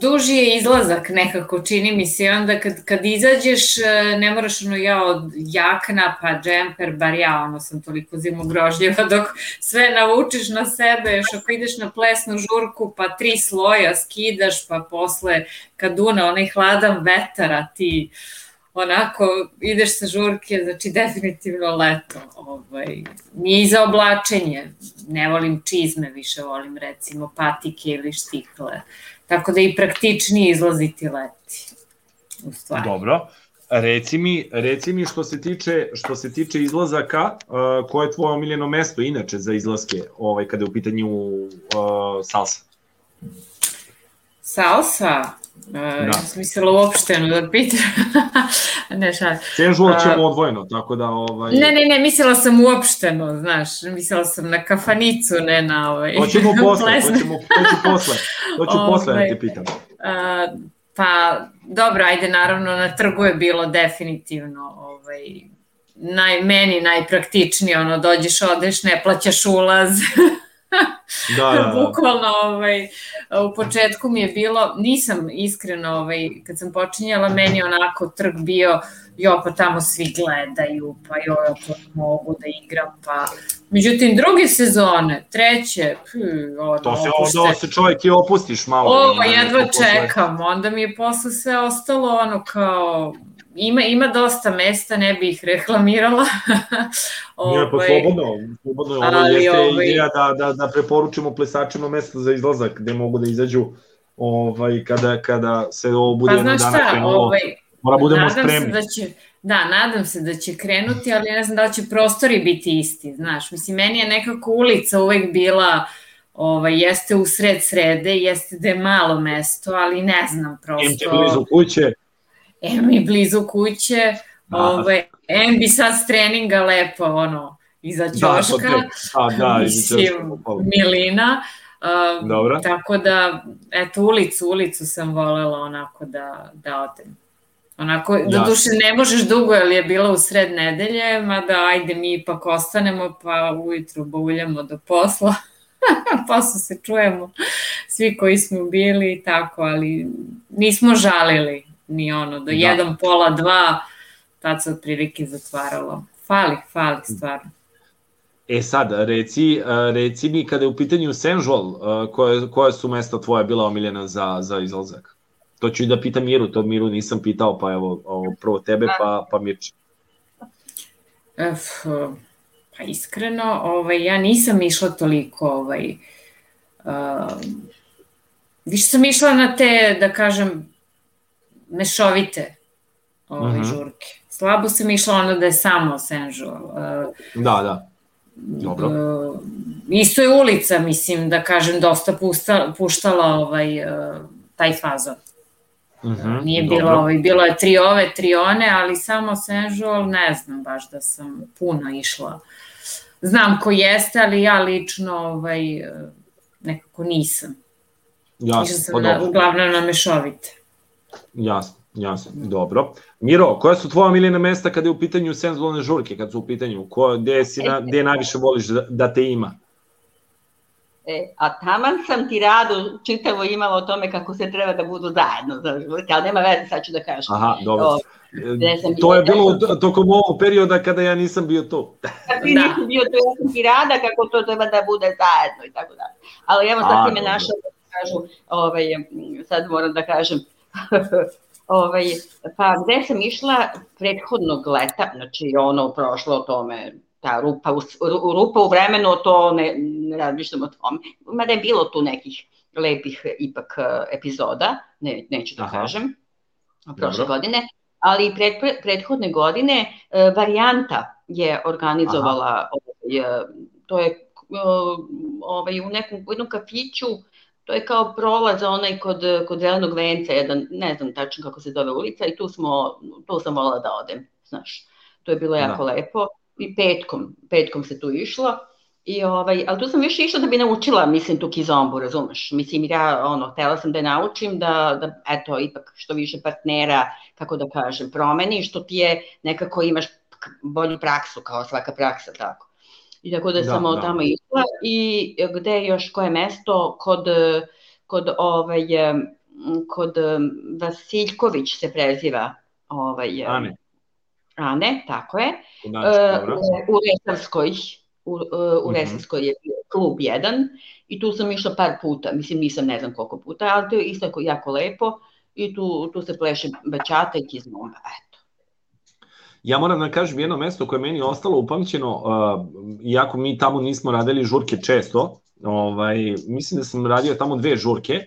duži je izlazak nekako, čini mi se, onda kad, kad izađeš e, ne moraš ono ja od jakna pa džemper, bar ja ono sam toliko zimogrožljiva dok sve navučeš na sebe, još ako ideš na plesnu žurku pa tri sloja skidaš pa posle kad une onaj hladan vetara ti onako ideš sa žurke, znači definitivno leto. Ovaj, nije i za oblačenje, ne volim čizme, više volim recimo patike ili štikle. Tako da i praktičnije izlaziti leti. U stvari. Dobro. Reci mi, reci mi što se tiče što se tiče izlazaka, uh, koje je tvoje omiljeno mesto inače za izlaske, ovaj kada je u pitanju uh, salsa? Salsa? Uh, da. Ja sam mislila uopšteno da pitam. ne, šal. Senžual ćemo odvojeno, tako da... Ovaj... Ne, ne, ne, mislila sam uopšteno, znaš, mislila sam na kafanicu, ne na ovaj... Hoćemo posle, hoćemo, hoću posle, hoću posle da te ovaj, pitam. Uh, pa, dobro, ajde, naravno, na trgu je bilo definitivno ovaj, naj, meni najpraktičnije, ono, dođeš, odeš, ne plaćaš ulaz, da, da, da. Bukvalno, ovaj, u početku mi je bilo, nisam iskreno, ovaj, kad sam počinjala, meni onako trg bio, jo, pa tamo svi gledaju, pa jo, pa mogu da igram, pa... Međutim, druge sezone, treće, pff, ono, to se, onda se čovjek i opustiš malo. O, jedva čekam, onda mi je posle sve ostalo ono kao, ima, ima dosta mesta, ne bih ih reklamirala. Nije, pa ovaj, slobodno, slobodno. Ovo ali, jeste ovaj... ideja da, da, da preporučimo plesačima mesta za izlazak, gde mogu da izađu ovaj, kada, kada se ovo bude pa, jedno dana krenulo. Ovaj, mora budemo spremni. Se da će, da, nadam se da će krenuti, ali ne znam da li će prostori biti isti, znaš. Mislim, meni je nekako ulica uvek bila ovaj, jeste u sred srede, jeste da je malo mesto, ali ne znam prosto. Im će blizu kuće em mi blizu kuće, ovaj, em bi sad s treninga lepo, ono, iza da, ćoška, da, da, mislim, milina, Uh, Dobro. Tako da, eto, ulicu, ulicu sam volela onako da, da odem. Onako, do duše ne možeš dugo, jer je bila u sred nedelje, mada ajde mi ipak ostanemo, pa ujutru bauljamo do posla, pa se čujemo svi koji smo bili i tako, ali nismo žalili ni ono, do da. jedan, pola, dva, tad se otprilike zatvaralo. Fali, fali stvarno. E sad, reci, reci mi kada je u pitanju Senžol, koje, koje su mesta tvoja bila omiljena za, za izlazak? To ću i da pitam Miru, to Miru nisam pitao, pa evo, ovo, prvo tebe, pa, pa Mirče. Ef, pa iskreno, ovaj, ja nisam išla toliko, ovaj, uh, više sam išla na te, da kažem, mešovite ove, mhm. -huh. žurke. Slabo sam išla ono da je samo Senžual. Uh, da, da. Dobro. Uh, isto je ulica, mislim, da kažem, dosta pusta, puštala ovaj, uh, taj fazon. Mhm, -huh, Nije dobro. bilo, ovaj, bilo je tri ove, tri one, ali samo Senžual, ne znam baš da sam puno išla. Znam ko jeste, ali ja lično ovaj, nekako nisam. Jasno, Išla sam pa na, uglavnom na mešovite. Jasno, jasno, dobro. Miro, koja su tvoja miljena mesta kada je u pitanju senzualne žurke, kad su u pitanju, ko, gde, si na, gde najviše voliš da, da te ima? E, a taman sam ti rado čitavo imala o tome kako se treba da budu zajedno za žurke, ali nema veze, sad ću da kažem. Aha, dobro. O, to je bilo tokom ovog perioda kada ja nisam bio tu. Kad ti da. nisi bio tu, ja sam ti rada kako to treba da bude zajedno i tako da. Ali evo sad ti me našao da kažu, ovaj, sad moram da kažem, ovaj, pa gde sam išla prethodnog leta, znači ono prošlo o tome, ta rupa u, rupa u vremenu, to ne, ne razmišljam o tome. Mada je bilo tu nekih lepih ipak epizoda, ne, neću da Aha. kažem, prošle Dobro. godine, ali pred, prethodne godine e, varijanta je organizovala, ovaj, to je ovaj, u nekom u jednom kafiću To je kao prolaz onaj kod, kod zelenog venca, jedan, ne znam tačno kako se zove ulica i tu, smo, tu sam volila da odem, znaš. To je bilo jako da. lepo. I petkom, petkom se tu išlo. I ovaj, ali tu sam više išla da bi naučila, mislim, tu kizombu, razumeš? Mislim, ja, ono, htela sam da je naučim, da, da, eto, ipak što više partnera, kako da kažem, promeni, što ti je, nekako imaš bolju praksu, kao svaka praksa, tako. I tako da, da sam da. tamo išla i gde još koje mesto kod, kod ovaj, kod Vasiljković se preziva ovaj, Ane. Ane, tako je. Znači, u, u Resavskoj, u, u mhm. Resavskoj je bio klub jedan i tu sam išla par puta, mislim nisam ne znam koliko puta, ali to je isto jako lepo i tu, tu se pleše bačata i kizmomba, eto. Ja moram da kažem jedno mesto koje je meni ostalo upamćeno, uh, iako mi tamo nismo radili žurke često, ovaj, mislim da sam radio tamo dve žurke,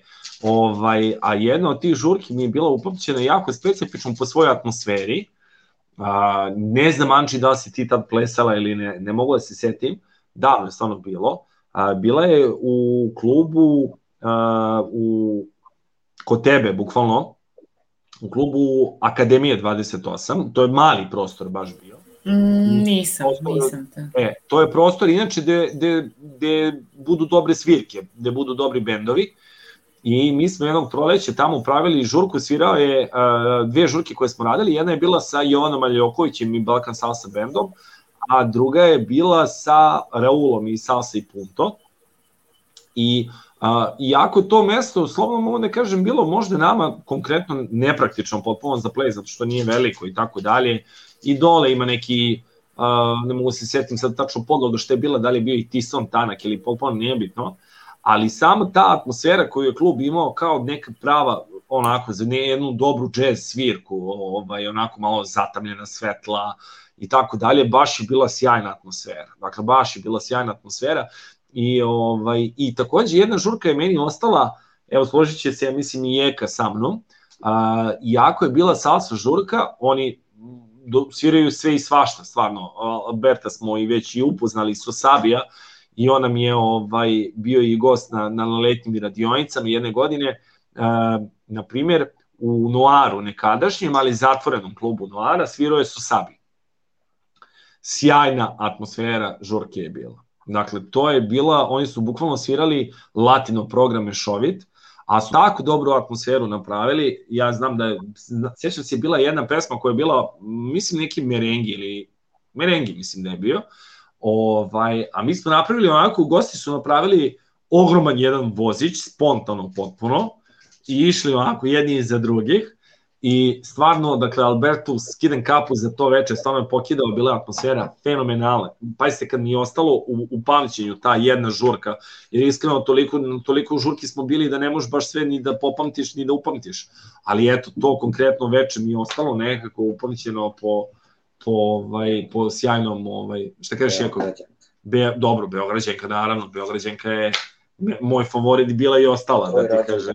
ovaj, a jedna od tih žurki mi je bila upamćena jako specifično po svojoj atmosferi. Uh, ne znam, Anči, da si ti tad plesala ili ne, ne mogu da se setim, davno je stvarno bilo. Uh, bila je u klubu uh, u, kod tebe, bukvalno, u klubu Akademije 28, to je mali prostor baš bio. Mm, nisam, prostor, nisam te. E, to je prostor inače gde, gde, gde budu dobre svirke, gde budu dobri bendovi. I mi smo jednog proleća tamo pravili žurku, svirao je uh, dve žurke koje smo radili, jedna je bila sa Jovanom Aljokovićem i Balkan Salsa bendom, a druga je bila sa Raulom i Salsa i Punto. I A, iako to mesto, slobodno mogu da kažem, bilo možda nama konkretno nepraktično potpuno za play, zato što nije veliko i tako dalje, i dole ima neki, a, ne mogu se setim sad tačno podloga što je bila, da li je bio i Tison tanak ili potpuno nije bitno, ali sama ta atmosfera koju je klub imao kao neka prava, onako, za ne jednu dobru jazz svirku, ovaj, onako malo zatamljena svetla, i tako dalje, baš je bila sjajna atmosfera. Dakle, baš je bila sjajna atmosfera I, ovaj, I takođe jedna žurka je meni ostala, evo složit će se, ja mislim, i Eka sa mnom, a, iako je bila salsa žurka, oni do, sviraju sve i svašta, stvarno. Alberta smo i već i upoznali su Sabija i on nam je ovaj, bio i gost na, na letnjim radionicama jedne godine. A, na primjer, u Noaru nekadašnjem, ali zatvorenom klubu Noara, svirao je Sabi. Sjajna atmosfera žurke je bila. Dakle, to je bila, oni su bukvalno svirali latino program mešovit, a su tako dobru atmosferu napravili, ja znam da je, sjećam se je bila jedna pesma koja je bila, mislim neki merengi ili, merengi mislim da je bio, ovaj, a mi smo napravili onako, gosti su napravili ogroman jedan vozić, spontano potpuno, i išli onako jedni iza drugih, I stvarno, dakle, Albertu skidem kapu za to veče, stvarno je pokidao, bila je atmosfera fenomenalna. Pazite, kad mi je ostalo u, u pamćenju ta jedna žurka, jer iskreno toliko, toliko žurki smo bili da ne možeš baš sve ni da popamtiš, ni da upamtiš. Ali eto, to konkretno veče mi je ostalo nekako upamćeno po, po, ovaj, po sjajnom, ovaj, šta kažeš, Jako? Be, dobro, Beograđenka, naravno, Beograđenka je moj favorit bila i ostala, da ti kažem.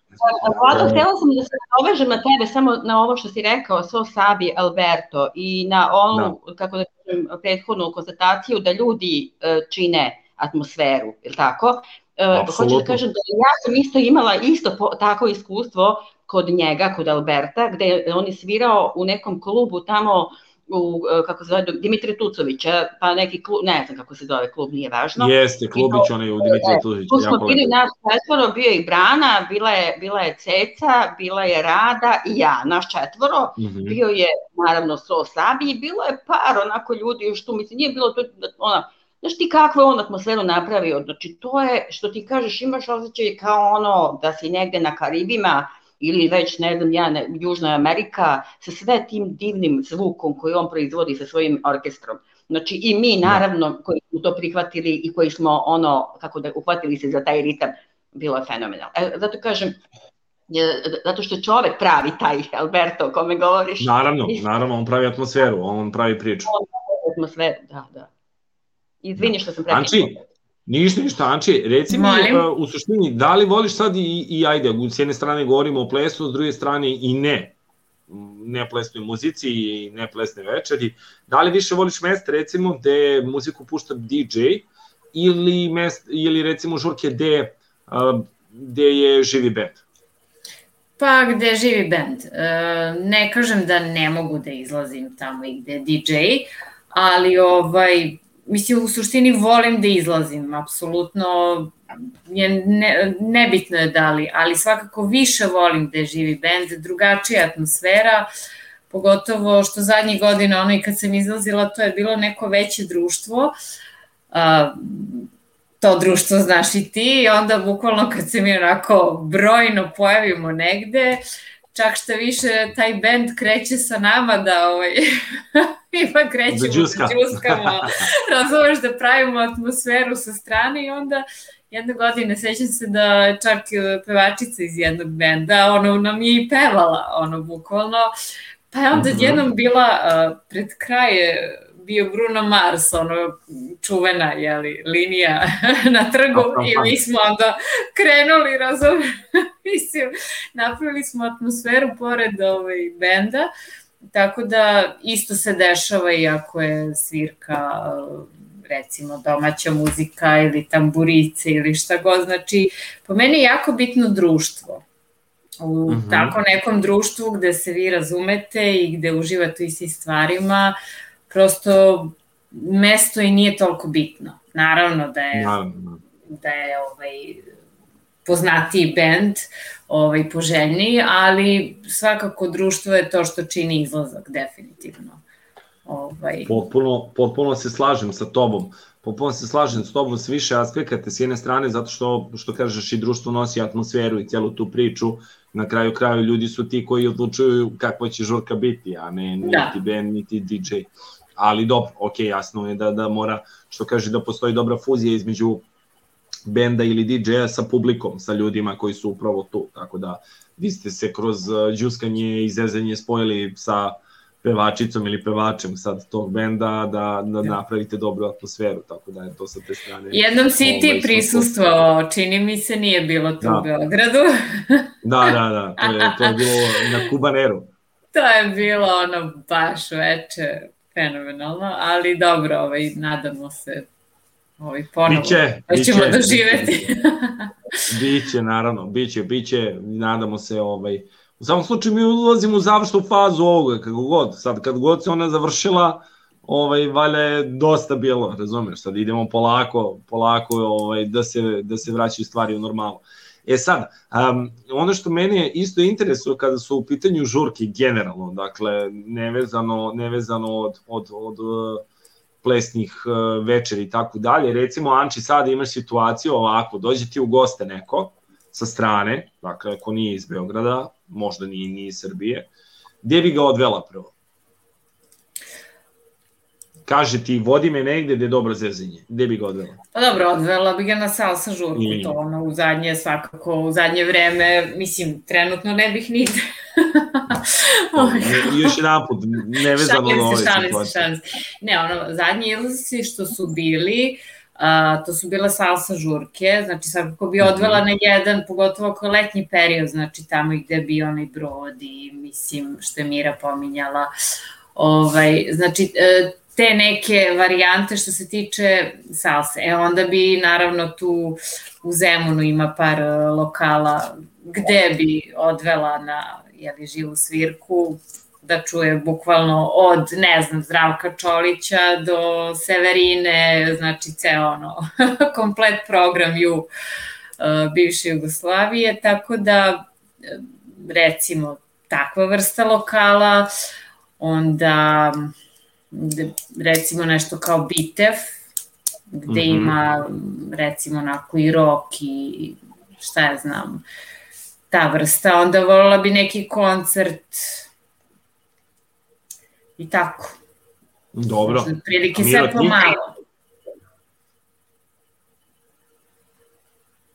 Vlado, htela sam da se ovežem na tebe, samo na ovo što si rekao, So Sabi Alberto i na onu, da. kako da kažem, prethodnu konstataciju da ljudi uh, čine atmosferu, je li tako? Uh, hoću da kažem da ja sam isto imala isto po, tako iskustvo kod njega, kod Alberta, gde on je svirao u nekom klubu tamo u, e, kako se zove, Dimitri Tucovića, pa neki klub, ne znam kako se zove klub, nije važno. Jeste, klubić onaj u Dimitri Tucovića. Tu smo bili naš četvoro, bio je i Brana, bila je, bila je Ceca, bila je Rada i ja, naš četvoro. Mm -hmm. Bio je, naravno, So Sabi i bilo je par onako ljudi još tu, mislim, nije bilo to, ona, Znaš ti kakvu on atmosferu napravio, znači to je, što ti kažeš, imaš osjećaj kao ono da si negde na Karibima, ili već, ne znam, ja, ne, Južna Amerika, sa sve tim divnim zvukom koji on proizvodi sa svojim orkestrom. Znači i mi, da. naravno, koji smo to prihvatili i koji smo ono, kako da uhvatili se za taj ritam, bilo je fenomenalno. E, zato kažem, zato što čovek pravi taj Alberto o kome govoriš. Naravno, naravno, on pravi atmosferu, on pravi priču. On pravi atmosferu, da, da. Izvini što sam prekinula. Anči, Ništa, ništa, Anči, reci mi uh, u suštini, da li voliš sad i, i ajde, s jedne strane govorimo o plesu, s druge strane i ne, ne plesnoj muzici i ne plesne večeri, da li više voliš mesta recimo gde muziku pušta DJ ili, mest, ili recimo žurke gde uh, gde je živi bend? Pa gde živi bend. E, ne kažem da ne mogu da izlazim tamo i gde je DJ, ali ovaj, mislim u suštini volim da izlazim, apsolutno je ne, nebitno je da li, ali svakako više volim gde živi bend, drugačija atmosfera, pogotovo što zadnjih godina, ono i kad sam izlazila, to je bilo neko veće društvo, a, to društvo znaš i ti i onda bukvalno kad se mi onako brojno pojavimo negde, čak što više taj bend kreće sa nama da ovaj, ima krećemo da, džuska. da džuskamo, razumeš da pravimo atmosferu sa strane i onda jedne godine sećam se da čak pevačica iz jednog benda, ono nam je i pevala, ono bukvalno, pa je onda mm -hmm. jednom bila uh, pred kraje bio Bruno Mars, ono čuvena jeli, linija na trgu i mi smo onda krenuli, razum, mislim, napravili smo atmosferu pored ovaj, benda, tako da isto se dešava i ako je svirka recimo domaća muzika ili tamburice ili šta god, znači po meni je jako bitno društvo u mm -hmm. tako nekom društvu gde se vi razumete i gde uživate u istim stvarima, prosto mesto i nije toliko bitno. Naravno da je, Naravno. da je ovaj, poznatiji bend, ovaj, poželjniji, ali svakako društvo je to što čini izlazak, definitivno. Ovaj... Potpuno, potpuno se slažem sa tobom. Potpuno se slažem s tobom s više aspekata s jedne strane zato što, što kažeš i društvo nosi atmosferu i celu tu priču. Na kraju kraju ljudi su ti koji odlučuju kakva će žurka biti, a ne niti da. band, niti DJ ali dobro, ok, jasno je da, da mora, što kaže, da postoji dobra fuzija između benda ili DJ-a sa publikom, sa ljudima koji su upravo tu, tako da vi ste se kroz uh, džuskanje i zezanje spojili sa pevačicom ili pevačem sad tog benda da, da napravite dobru atmosferu, tako da je to sa te strane. Jednom si ovaj, ti prisustvovao, čini mi se nije bilo tu da. u Beogradu. da, da, da, to je, to je bilo na Kubaneru. To je bilo ono baš veče fenomenalno, ali dobro, ovaj, nadamo se ovaj, ponovo. Biće, da ćemo biće, doživeti. biće, naravno, biće, biće, nadamo se, ovaj, u samom slučaju mi ulazimo u završnu fazu ovoga, kako god, sad kad god se ona završila, ovaj valja je dosta bilo, razumeš, sad idemo polako, polako ovaj da se da se vraćaju stvari u normalu. E sad, um, ono što mene isto interesuje kada su u pitanju žurke generalno, dakle, nevezano, nevezano od, od, od uh, plesnih uh, večeri i tako dalje, recimo, Anči, sada imaš situaciju ovako, dođe ti u goste neko sa strane, dakle, ako nije iz Beograda, možda nije, nije iz Srbije, gde bi ga odvela prvo? Kaže ti vodi me negde gde je dobro zezanje, gde bi ga odvela? Pa dobro, odvela bi ga na salsa žurku, I... to ono, u zadnje, svakako, u zadnje vreme, mislim, trenutno ne bih nigde. I još jedan put, nevezano na ove situacije. Ne, ono, zadnji izlazi što su bili, Uh, to su bile salsa žurke, znači svakako bi odvela mm -hmm. na jedan, pogotovo ako letnji period, znači tamo gde bio onaj brod i mislim što je Mira pominjala, ovaj, znači e, te neke varijante što se tiče salse. E onda bi naravno tu u Zemunu ima par e, lokala gde bi odvela na jeli, živu svirku da čuje bukvalno od, ne znam, Zdravka Čolića do Severine, znači ceo ono, komplet program ju uh, bivše Jugoslavije, tako da recimo takva vrsta lokala, onda recimo nešto kao Bitev, gde mm -hmm. ima recimo onako i rock i šta ja znam, ta vrsta, onda volila bi neki koncert i tako. Dobro. Možda, prilike sve pomalo.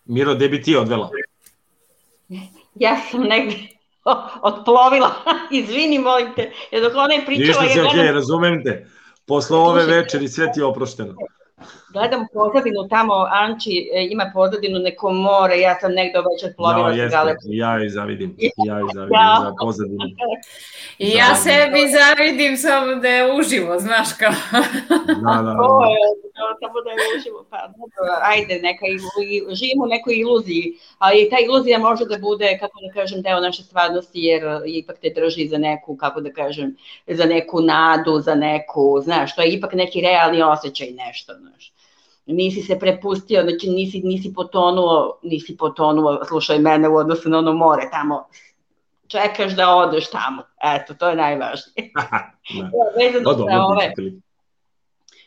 Miro, gde bi ti odvela? Ja sam negde otplovila, izvini, molim te, jer dok ona je pričala... Ništa se, okej, okay, razumem te. Posle ove večeri sve ti je oprošteno. Gledam pozadinu tamo, Anči e, ima pozadinu neko more, ja sam negde već odplovila no, sa gale. Ja joj zavidim, ja joj zavidim ja. za pozadinu. I ja sebi zavidim samo da je uživo, znaš kao. da, da, da. Je, samo da je uživo, pa dobro, ajde, neka, živimo u nekoj iluziji, ali ta iluzija može da bude, kako da kažem, deo naše stvarnosti, jer ipak te drži za neku, kako da kažem, za neku nadu, za neku, znaš, to je ipak neki realni osjećaj nešto, znaš nisi se prepustio, znači nisi, nisi potonuo, nisi potonuo, slušaj mene u odnosu na ono more tamo, čekaš da odeš tamo, eto, to je najvažnije. vezano, za ove,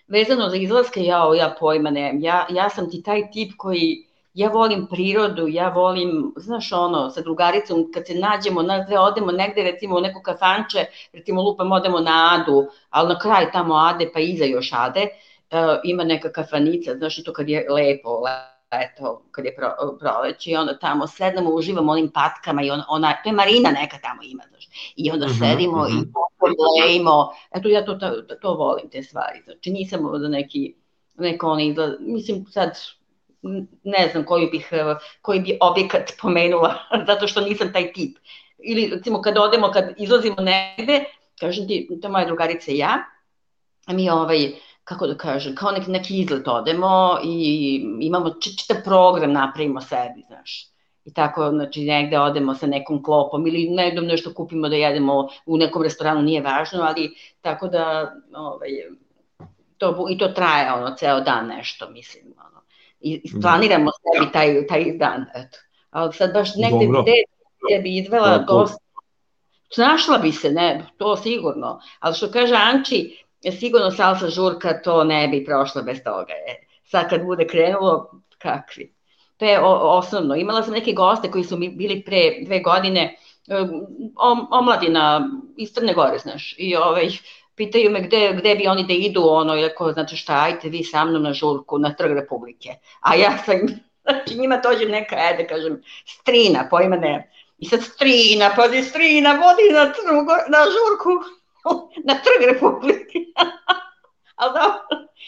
vezano za izlaske, ja, ja pojma nemam, ja, ja sam ti taj tip koji, ja volim prirodu, ja volim, znaš ono, sa drugaricom, kad se nađemo, nas dve odemo negde, recimo u neko kafanče, recimo lupam, odemo na Adu, ali na kraj tamo Ade, pa iza još Ade, uh, ima neka kafanica, znaš to kad je lepo, eto, kad je pro, proleće i onda tamo sedamo, uživamo onim patkama i ona, ona, to je Marina neka tamo ima, znaš, i onda uh mhm, -huh, sedimo uh -huh. i lejimo, eto ja to, to, to volim te stvari, znači nisam za neki, neko on izgled, mislim sad, ne znam koji bih, koji bi objekat pomenula, zato što nisam taj tip. Ili recimo kad odemo, kad izlazimo negde, kažem ti, to moja drugarica i ja, mi ovaj, kako da kažem, kao neki, neki izlet odemo i imamo čitav program napravimo sebi, znaš. I tako, znači, negde odemo sa nekom klopom ili negde nešto kupimo da jedemo u nekom restoranu, nije važno, ali tako da, ovaj, to, i to traje, ono, ceo dan nešto, mislim, ono. I planiramo sebi taj, taj dan, eto. Ali sad baš negde Dobro. gde, gde bi izvela dosta, Snašla bi se, ne, to sigurno. Ali što kaže Anči, sigurno salsa žurka to ne bi prošlo bez toga. E, sad kad bude krenulo, kakvi. To je osnovno. Imala sam neke goste koji su mi bili pre dve godine, omladina iz Crne Gore, znaš, i ovaj, pitaju me gde, gde bi oni da idu, ono, iako, znači šta, ajte vi sa mnom na žurku, na trg Republike. A ja sam, znači njima dođe neka, ajde kažem, strina, pojma ne. I sad strina, pazi strina, vodi na, trgu, na žurku, na trg Republike. Ali da,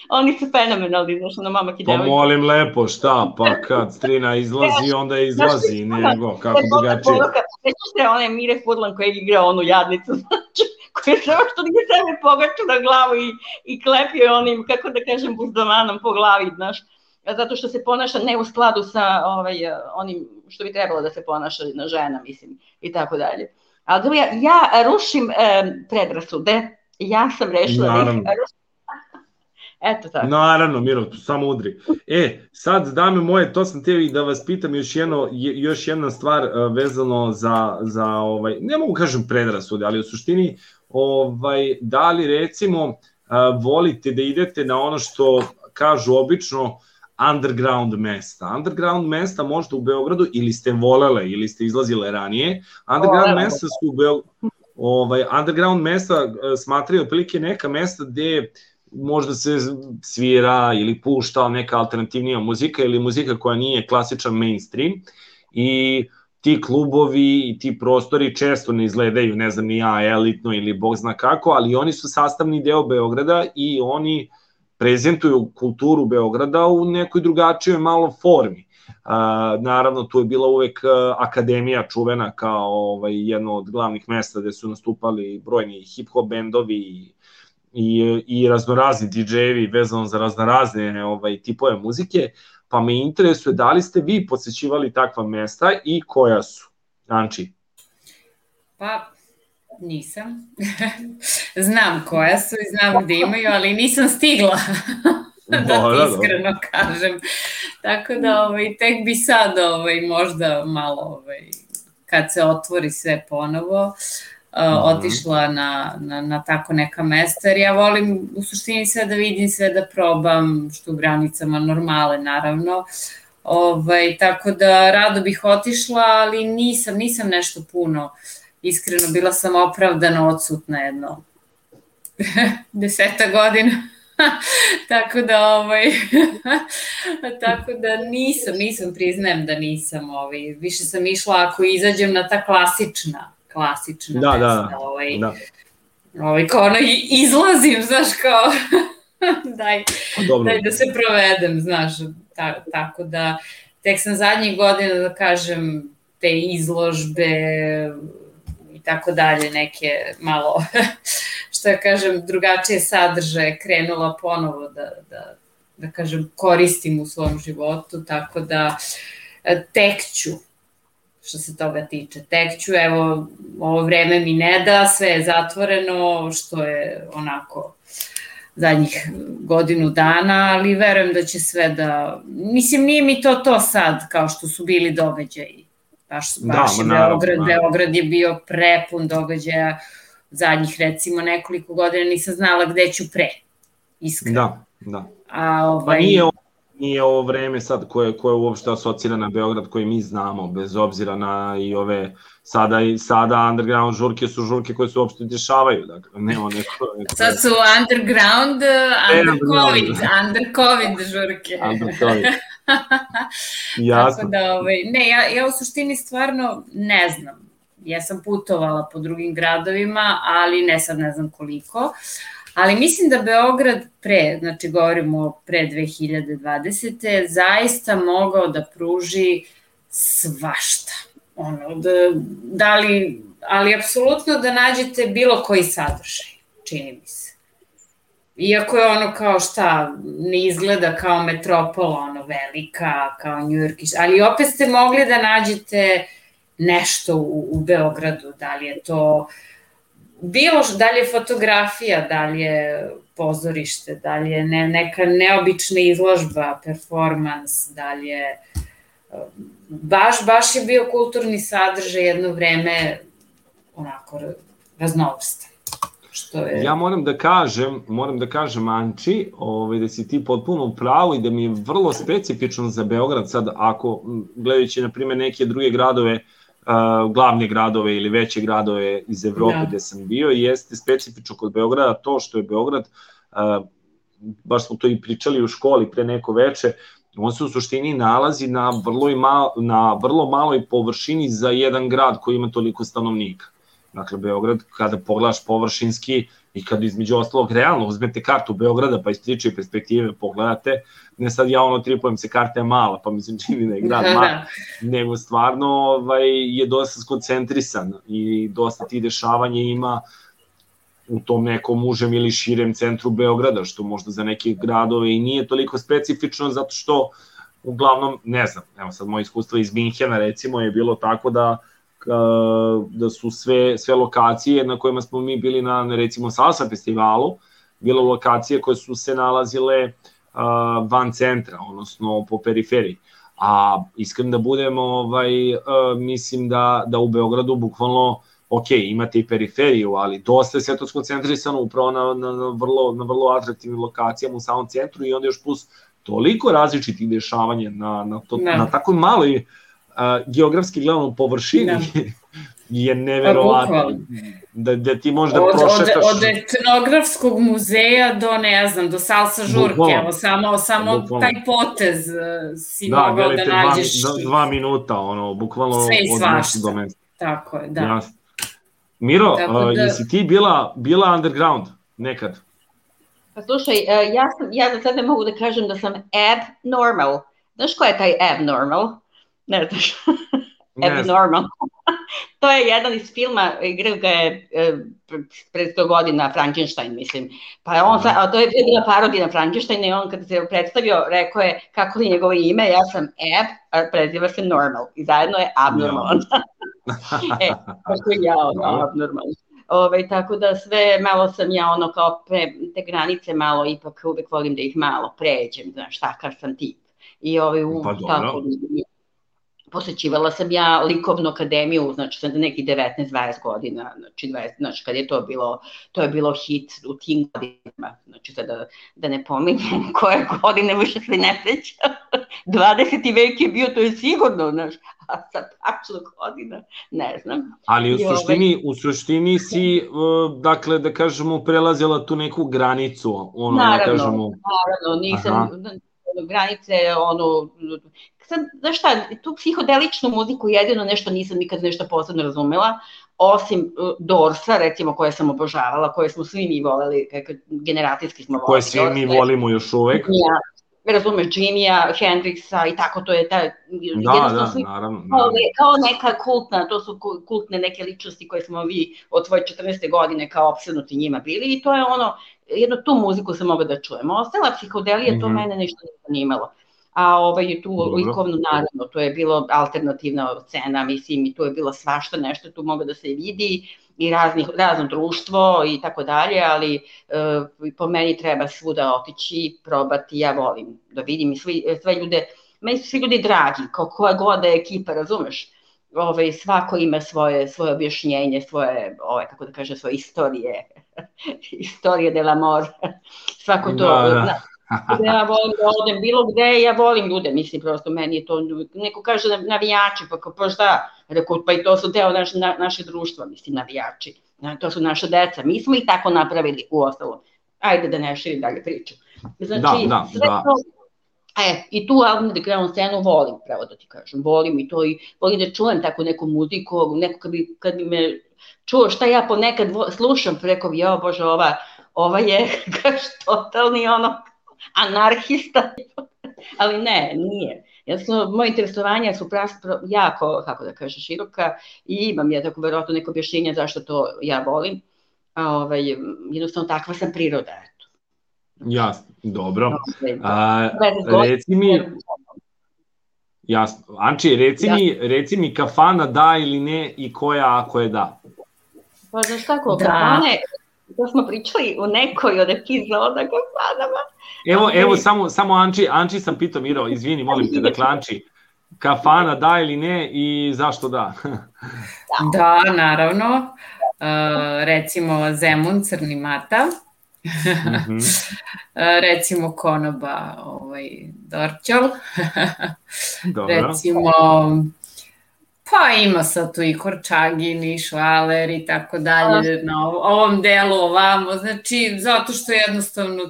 oni su fenomenalni, znaš, ono mama ki Pa molim lepo, šta, pa kad strina izlazi, onda izlazi, nego, kako drugačije. Sećaš se one Mire Fudlan koja je igrao onu jadnicu, znači, koja je samo što nije sebe pogaču na glavu i, i klepio onim, kako da kažem, buzdamanom po glavi, znaš, zato što se ponaša ne u skladu sa ovaj, onim što bi trebalo da se ponaša na žena, mislim, i tako dalje. Ali ja, ja rušim e, predrasude. Ja sam rešila Naravno. da ih rušim. Eto tako. Naravno, Miro, samo udri. E, sad, dame moje, to sam tebi da vas pitam još, jedno, još jedna stvar uh, vezano za, za ovaj, ne mogu kažem predrasude, ali u suštini, ovaj, da li recimo uh, volite da idete na ono što kažu obično underground mesta. Underground mesta možda u Beogradu ili ste volele ili ste izlazile ranije. Underground mesta su u Beogradu ovaj, underground mesta e, smatraju otprilike neka mesta gde možda se svira ili pušta neka alternativnija muzika ili muzika koja nije klasičan mainstream i ti klubovi i ti prostori često ne izgledaju, ne znam ni ja, elitno ili bog zna kako, ali oni su sastavni deo Beograda i oni prezentuju kulturu Beograda u nekoj drugačijoj malo formi. Uh, naravno, tu je bila uvek akademija čuvena kao ovaj, jedno od glavnih mesta gde su nastupali brojni hip-hop bendovi i, i, i raznorazni DJ-evi vezano za raznorazne ovaj, tipove muzike, pa me interesuje da li ste vi posećivali takva mesta i koja su? Anči. Pa, Nisam. znam koja su i znam gde imaju, ali nisam stigla. da ti iskreno kažem. Tako da ovaj, tek bi sad ovaj, možda malo ovaj, kad se otvori sve ponovo uh, otišla na, na, na tako neka mesta, jer ja volim u suštini sve da vidim, sve da probam, što u granicama normale naravno, ovaj, tako da rado bih otišla, ali nisam, nisam nešto puno uh, iskreno bila sam opravdano odsutna jedno deseta godina. tako da ovaj tako da nisam nisam priznajem da nisam ovaj više sam išla ako izađem na ta klasična klasična da, da mesta, da, ovaj da. ovaj kao ono izlazim znaš kao daj, Pa dobro. daj da se provedem, znaš, ta, tako da tek sam zadnjih godina, da kažem, te izložbe tako dalje, neke malo, što ja kažem, drugačije sadržaje krenula ponovo da, da, da kažem, koristim u svom životu, tako da e, tek ću, što se toga tiče. Tek ću, evo, ovo vreme mi ne da, sve je zatvoreno, što je onako zadnjih godinu dana, ali verujem da će sve da... Mislim, nije mi to to sad, kao što su bili događaji. Baš, baš Da, je Beograd, naravno. Beograd je bio prepun događaja zadnjih recimo nekoliko godina nisam znala gde ću pre. Iskreno. Da, da. A Pa ovaj, nije, ovo- nije ovo vreme sad koje, koje uopšte asocira na Beograd koji mi znamo, bez obzira na i ove sada i sada underground žurke su žurke koje se uopšte dešavaju, dakle nema neko, neko Sad su underground, under covid, under covid žurke. Under covid. Jasno. Tako da, ovaj, ne, ja, ja u suštini stvarno ne znam. Ja sam putovala po drugim gradovima, ali ne sad ne znam koliko. Ali mislim da Beograd pre, znači govorimo pre 2020. zaista mogao da pruži svašta. Ono, da, da li, ali apsolutno da nađete bilo koji sadržaj, čini mi se. Iako je ono kao šta, ne izgleda kao metropola, ono velika, kao York, ali opet ste mogli da nađete nešto u, u Beogradu, da li je to bilo, š- da li je fotografija, da li je pozorište, da li je ne, neka neobična izložba, performans, da li je baš, baš je bio kulturni sadržaj jedno vreme onako ra- raznovrstan. Što je... Ja moram da kažem, moram da kažem Anči, ovaj, da si ti potpuno u pravu i da mi je vrlo specifično za Beograd sad, ako gledajući na primjer neke druge gradove, uh, glavne gradove ili veće gradove iz Evrope Da. gde sam bio, jeste specifično kod Beograda to što je Beograd, uh, baš smo to i pričali u školi pre neko veče, on se u suštini nalazi na vrlo, i mal, na vrlo maloj površini za jedan grad koji ima toliko stanovnika. Dakle, Beograd, kada pogledaš površinski i kada između ostalog realno uzmete kartu Beograda pa iz tričije perspektive pogledate, ne sad ja ono tripujem se karta je mala pa mi se čini da je grad Da, mali, da. nego stvarno ovaj, je dosta skoncentrisan i dosta ti dešavanja ima u tom nekom užem ili širem centru Beograda, što možda za neke gradove i nije toliko specifično, zato što uglavnom, ne znam, evo sad moje iskustvo iz Minhena recimo je bilo tako da ka- da su sve, sve lokacije na kojima smo mi bili na, na recimo Salsa festivalu, bile lokacije koje su se nalazile van centra, odnosno po periferiji. A iskreno da budemo, ovaj, mislim da, da u Beogradu bukvalno ok, imate i periferiju, ali dosta je sve to skoncentrisano upravo na, na, na, vrlo, na vrlo atraktivnim lokacijama u samom centru i onda još plus toliko različitih dešavanja na, na, to, Da. na tako maloj uh, geografski gledano površini Da. je neverovatno. Da, da ti možda od, od, prošetaš... od etnografskog muzeja do, ne znam, do salsa žurke, Bukvalno. evo, samo, samo Bukvalno. taj potez eh, si da, mogao da nađeš. dva, dva minuta, ono, bukvalno Sve i od svašta. mesta do mesta. Tako je, da. Jasno. Miro, Tako uh, da- jesi ti bila, bila underground nekad? Pa slušaj, e, ja, sam, ja za sad ne mogu da kažem da sam abnormal. Znaš ko je taj abnormal? Ne znaš. Ne znam. abnormal. to je jedan iz filma, igrao ga je e, pred 100 godina Frankenstein, mislim. Pa on, sa, a to je bila parodija na Frankensteina i on kad se predstavio, rekao je kako je njegovo ime, ja sam Ab, a preziva se Normal. I zajedno je abnormalan. e, kako ja, ono, abnormalan. Ove, tako da sve malo sam ja ono kao pre, te granice malo ipak uvek volim da ih malo pređem, znaš, takav sam tip. I ovaj, u, Pa dobro. tako, posećivala sam ja likovnu akademiju, znači sam neki 19-20 godina, znači 20, znači kad je to bilo, to je bilo hit u tim godinama, znači sad da, da ne pominjem koje godine više se ne seća, 20. vek je bio, to je sigurno, znaš, a sad tačno godina, ne znam. Ali u ovaj- suštini, u suštini si, uh, dakle, da kažemo, prelazila tu neku granicu, ono, da Naravno, kažemo, naravno, nisam Aha. granice, ono, sad, znaš šta, tu psihodeličnu muziku jedino nešto nisam nikad nešto posebno razumela, osim Dorsa, recimo, koje sam obožavala, koje smo svi mi voleli, generacijski smo voleli. Koje svi mi volimo još uvek. Ja, razumeš, Jimmya, Hendrixa i tako to je ta, da, da, svi, naravno, naravno. Kao neka kultna, to su kultne neke ličnosti koje smo vi od svoje 14. godine kao opsednuti njima bili i to je ono, jedno tu muziku sam mogla da čujem. Ostala psihodelija, mm -hmm. to mhm. mene nešto nije zanimalo a ovaj, tu Dobro. likovnu naravno, to je bilo alternativna scena, mislim, i tu je bilo svašta nešto, tu moglo da se vidi i raznih, razno društvo i tako dalje, ali e, po meni treba svuda otići, probati, ja volim da vidim i svi, sve ljude, meni su svi ljudi dragi, kao koja god da je ekipa, razumeš? Ovaj, svako ima svoje, svoje objašnjenje, svoje, ovaj, kako da kaže, svoje istorije, istorije de la mor, svako to, da, da. Ja volim da odem bilo gde, ja volim ljude, mislim, prosto meni je to, neko kaže navijači, pa kao, pa šta, rekao, pa i to su deo naš, na, naše društva, mislim, navijači, to su naša deca, mi smo ih tako napravili u ostalo. Ajde da ne širim dalje priču. Znači, da, da, sve da. to, E, i tu underground da scenu volim, pravo da ti kažem, volim i to i volim da čujem tako neku muziku, neko kad bi, kad bi me čuo šta ja ponekad slušam, preko, ja, bože, ova, ova je kaš totalni ono, anarhista, ali ne, nije. Jednostavno, moje interesovanja su praspro, jako, kako da kažem, široka i imam ja tako verovatno neko objašnjenje zašto to ja volim. A, ovaj, jednostavno, takva sam priroda, eto. Jasno, dobro. A, reci mi, jasno, Anči, reci, ja. mi, reci mi kafana da ili ne i koja ako je da. Pa znaš tako, da. kafane, to smo pričali u nekoj od epizoda kafanama, Evo, evo samo, samo Anči, Anči sam pitao, Miro, izvini, molim te, dakle Anči, kafana da ili ne i zašto da? da, naravno. Uh, recimo Zemun, Crni Mata. mm -hmm. uh, recimo Konoba, ovaj, Dorćol. recimo, pa ima sad tu i Korčagin i Švaler i tako dalje na ovom delu ovamo, znači zato što jednostavno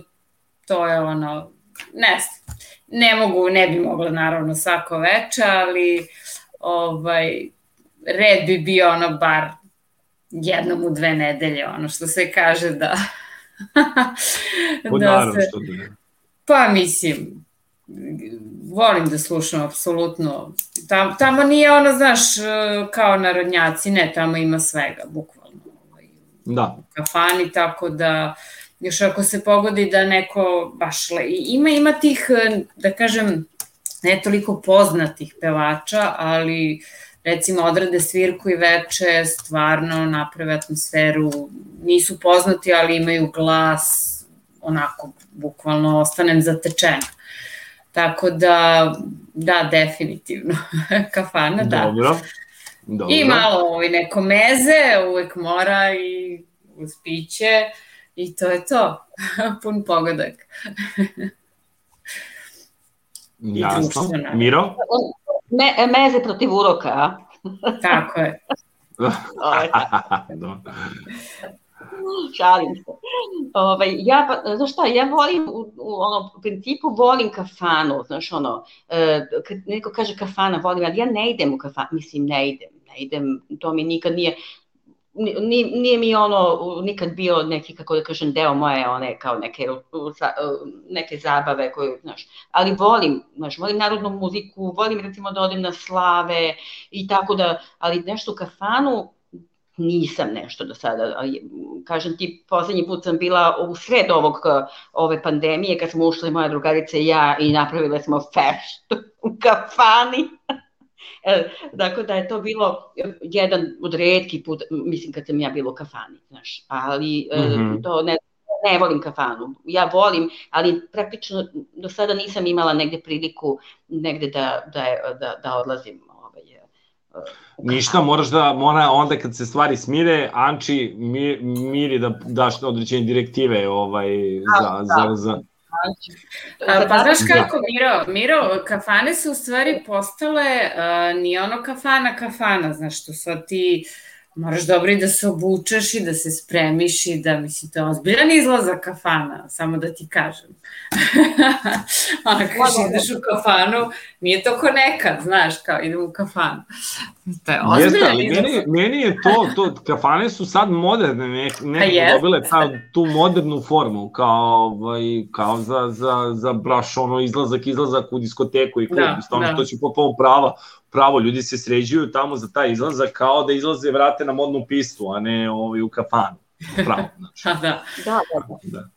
to je ono, ne znam, ne mogu, ne bi mogla naravno svako veče, ali ovaj, red bi bio ono bar jednom u dve nedelje, ono što se kaže da... da se, da Pa mislim, volim da slušam apsolutno. Tam, tamo nije ono, znaš, kao narodnjaci, ne, tamo ima svega, bukvalno. Ovaj, da. kafani, tako da još ako se pogodi da neko baš le... ima ima tih da kažem ne toliko poznatih pevača, ali recimo odrade svirku i veče, stvarno naprave atmosferu, nisu poznati, ali imaju glas, onako, bukvalno ostanem zatečena. Tako da, da, definitivno, kafana, da. Dobro. Dobro. I malo ovaj, neko meze, uvek mora i uz piće. I to je to. Pun pogodak. Jasno. Miro? Me, meze protiv uroka, a? Tako je. Šalim se. Ovaj, ja, pa, znaš šta, ja volim, u, u ono, u principu volim kafanu, znaš, ono, e, kad neko kaže kafana, volim, ali ja ne idem u kafanu, mislim, ne idem, ne idem, to mi nikad nije, nije, nije mi ono nikad bio neki, kako da kažem, deo moje one kao neke, neke zabave koju, znaš, ali volim, znaš, volim narodnu muziku, volim recimo da odem na slave i tako da, ali nešto u kafanu nisam nešto do sada, kažem ti, poslednji put sam bila u sred ovog, ove pandemije, kad smo ušli moja drugarica i ja i napravile smo feštu u kafani. E, dakle, da je to bilo jedan od redki put, mislim, kad sam ja bilo u kafani, znaš, ali mm -hmm. to ne, ne volim kafanu. Ja volim, ali praktično do sada nisam imala negde priliku negde da, da, da, da odlazim Ništa, moraš da, mora onda kad se stvari smire, Anči mir, miri da daš određene direktive ovaj, za, da, za, za, A, pa znaš kako, Miro, Miro, kafane su u stvari postale, uh, nije ono kafana kafana, znaš, što sad ti moraš dobro i da se obučeš i da se spremiš i da, mislim, to je ozbiljan izlazak kafana, samo da ti kažem. Ono, kaži, ideš u kafanu, nije to ko nekad, znaš, kao idem u kafanu. To je Jeste, ali meni, meni je to, to, kafane su sad moderne, ne, Pa dobile ta, tu modernu formu, kao, ovaj, kao za, za, za braš, ono, izlazak, izlazak u diskoteku i klub, Da, da, stvarno da. to će potpuno pravo, pravo, ljudi se sređuju tamo za taj izlazak kao da izlaze vrate na modnu pistu, a ne ovaj, u kafanu. Pravo, znači. Da. Da, da, da. Da.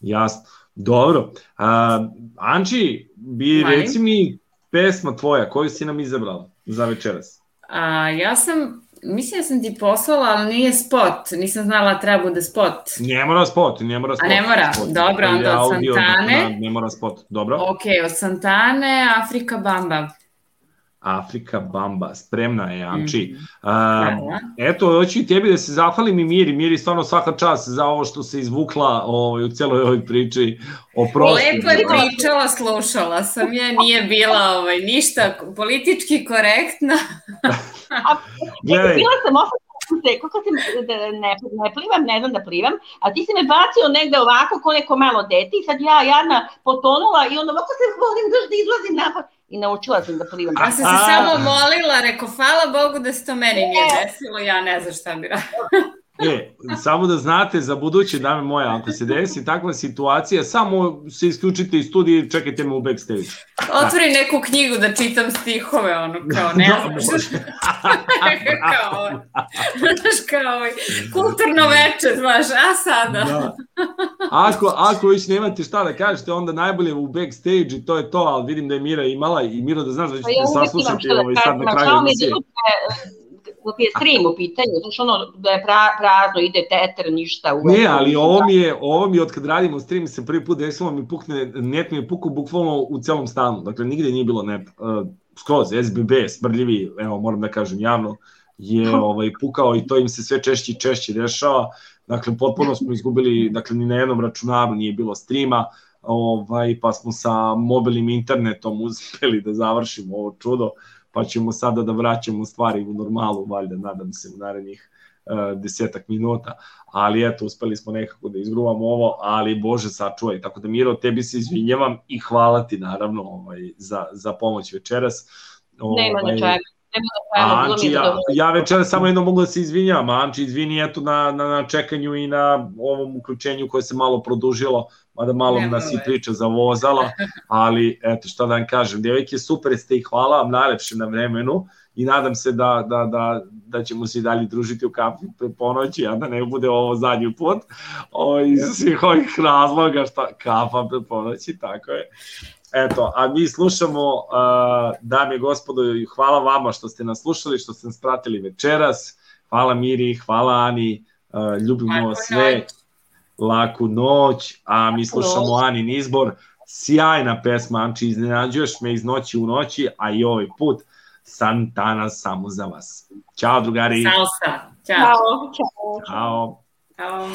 Jasno. Dobro. A, Anči, bi Mani? reci mi pesma tvoja, koju si nam izabrala za večeras? A, ja sam, mislim da sam ti poslala, ali nije spot. Nisam znala da treba bude spot. Ne mora spot, ne mora spot. ne mora? Spot. Dobro, onda od Santane. Da, ne mora spot. Dobro. Ok, od Santane, Afrika Bamba. Afrika Bamba, spremna je, Anči. Mhm. A, Hvala. eto, hoću i tebi da se zahvalim i Miri. Miri, stvarno svaka čast za ovo što se izvukla ovaj, u celoj ovoj priči o prosti. Lepo je pričala, slušala sam je, nije bila ovaj, ništa politički korektna. Gledaj. Bila sam opet se, kako sam, da ne, ne plivam, ne znam da plivam, a ti si me bacio negde ovako ko neko malo dete i sad ja jadna potonula i onda ovako se volim da da izlazim napad i naučila sam da plivam. Ja sam se samo molila, rekao, hvala Bogu da se to meni nije desilo, ja ne znam šta bi radila. E, samo da znate za buduće, dame moje, ako se desi takva situacija, samo se isključite iz studija i čekajte me u backstage. Otvori neku knjigu da čitam stihove, ono, kao, ne Da, šta. kao, znaš, kao, ovaj, kulturno veče, znaš, a sada? Da. Ako, ako već nemate šta da kažete, onda najbolje u backstage i to je to, ali vidim da je Mira imala i Miro da znaš da Pa ćete ja uvijek imam saslušati šta da ovaj, sad kažem, na kraju žao mi je emisije. Dok je stream u pitanju, znaš ono da je pra, prazno, ide teter, ništa. U Ne, ali ovo mi je, ovo mi je od kad radimo stream se prvi put desilo mi pukne, net mi je pukao bukvalno u celom stanu, dakle nigde nije bilo net, uh, skroz, SBB, smrljivi, evo moram da kažem javno, je ovaj, pukao i to im se sve češće i češće dešava, dakle potpuno smo izgubili, dakle ni na jednom računaru nije bilo streama, ovaj, pa smo sa mobilnim internetom uspeli da završimo ovo čudo, pa ćemo sada da vraćamo stvari u normalu, valjda, nadam se, u narednih uh, desetak minuta, ali eto, uspeli smo nekako da izgruvamo ovo, ali Bože sačuvaj, tako da Miro, tebi se izvinjavam i hvala ti naravno ovaj, za, za pomoć večeras. Ovaj. Nema na čega, Anči, ja, ja večera samo jedno mogu da se izvinjam, Anči, izvini eto na, na, na čekanju i na ovom uključenju koje se malo produžilo, mada malo Nema nas i priča zavozala, ali eto šta da vam kažem, devojke super ste i hvala vam najlepše na vremenu i nadam se da, da, da, da ćemo se i dalje družiti u kafi pre ponoći, a da ne bude ovo zadnji put o, iz svih ovih razloga šta kafa pre ponoći, tako je. Eto, a mi slušamo, uh, dame i gospodo, i hvala vama što ste nas slušali, što ste nas pratili večeras. Hvala Miri, hvala Ani, uh, ljubimo vas sve. noć. Laku noć, a mi slušamo. Anin izbor. Sjajna pesma, Anči, iznenađuješ me iz noći u noći, a i ovaj put Santana samo za vas. Ćao drugari, Salsa. Ćao. Ćao. Ćao. Ćao.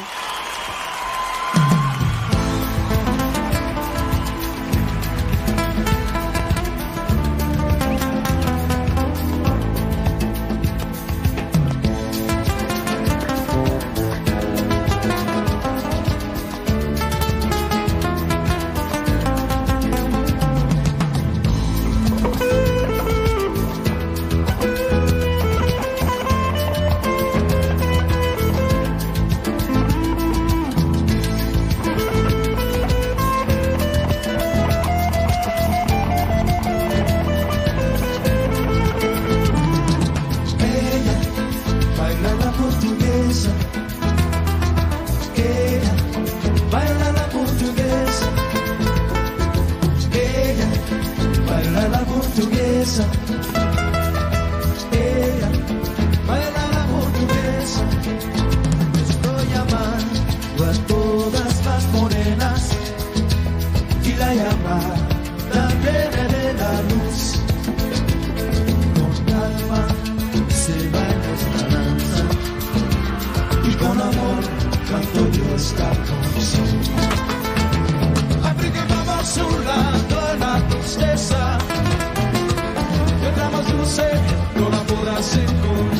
Portuguesa. Ella baila la portuguesa. Estoy llamando a todas las morenas y la llamada viene de la luz. Con calma se baila esta danza y con amor canto yo esta canción. África vamos surlando en la tristeza, dulce no la podrás encontrar.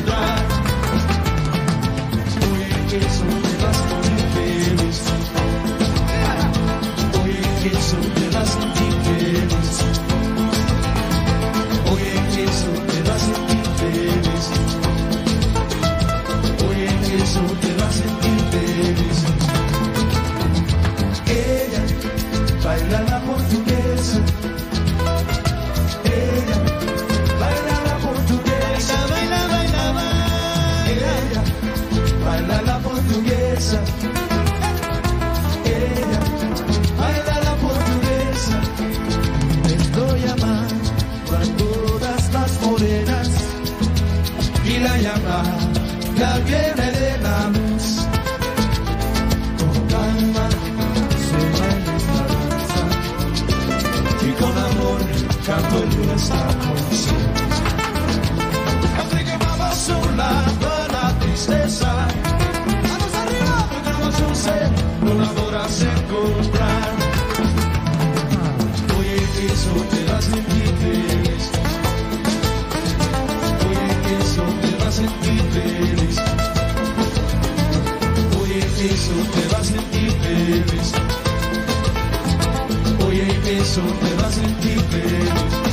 Hoy empiezo, te vas a sentir feliz.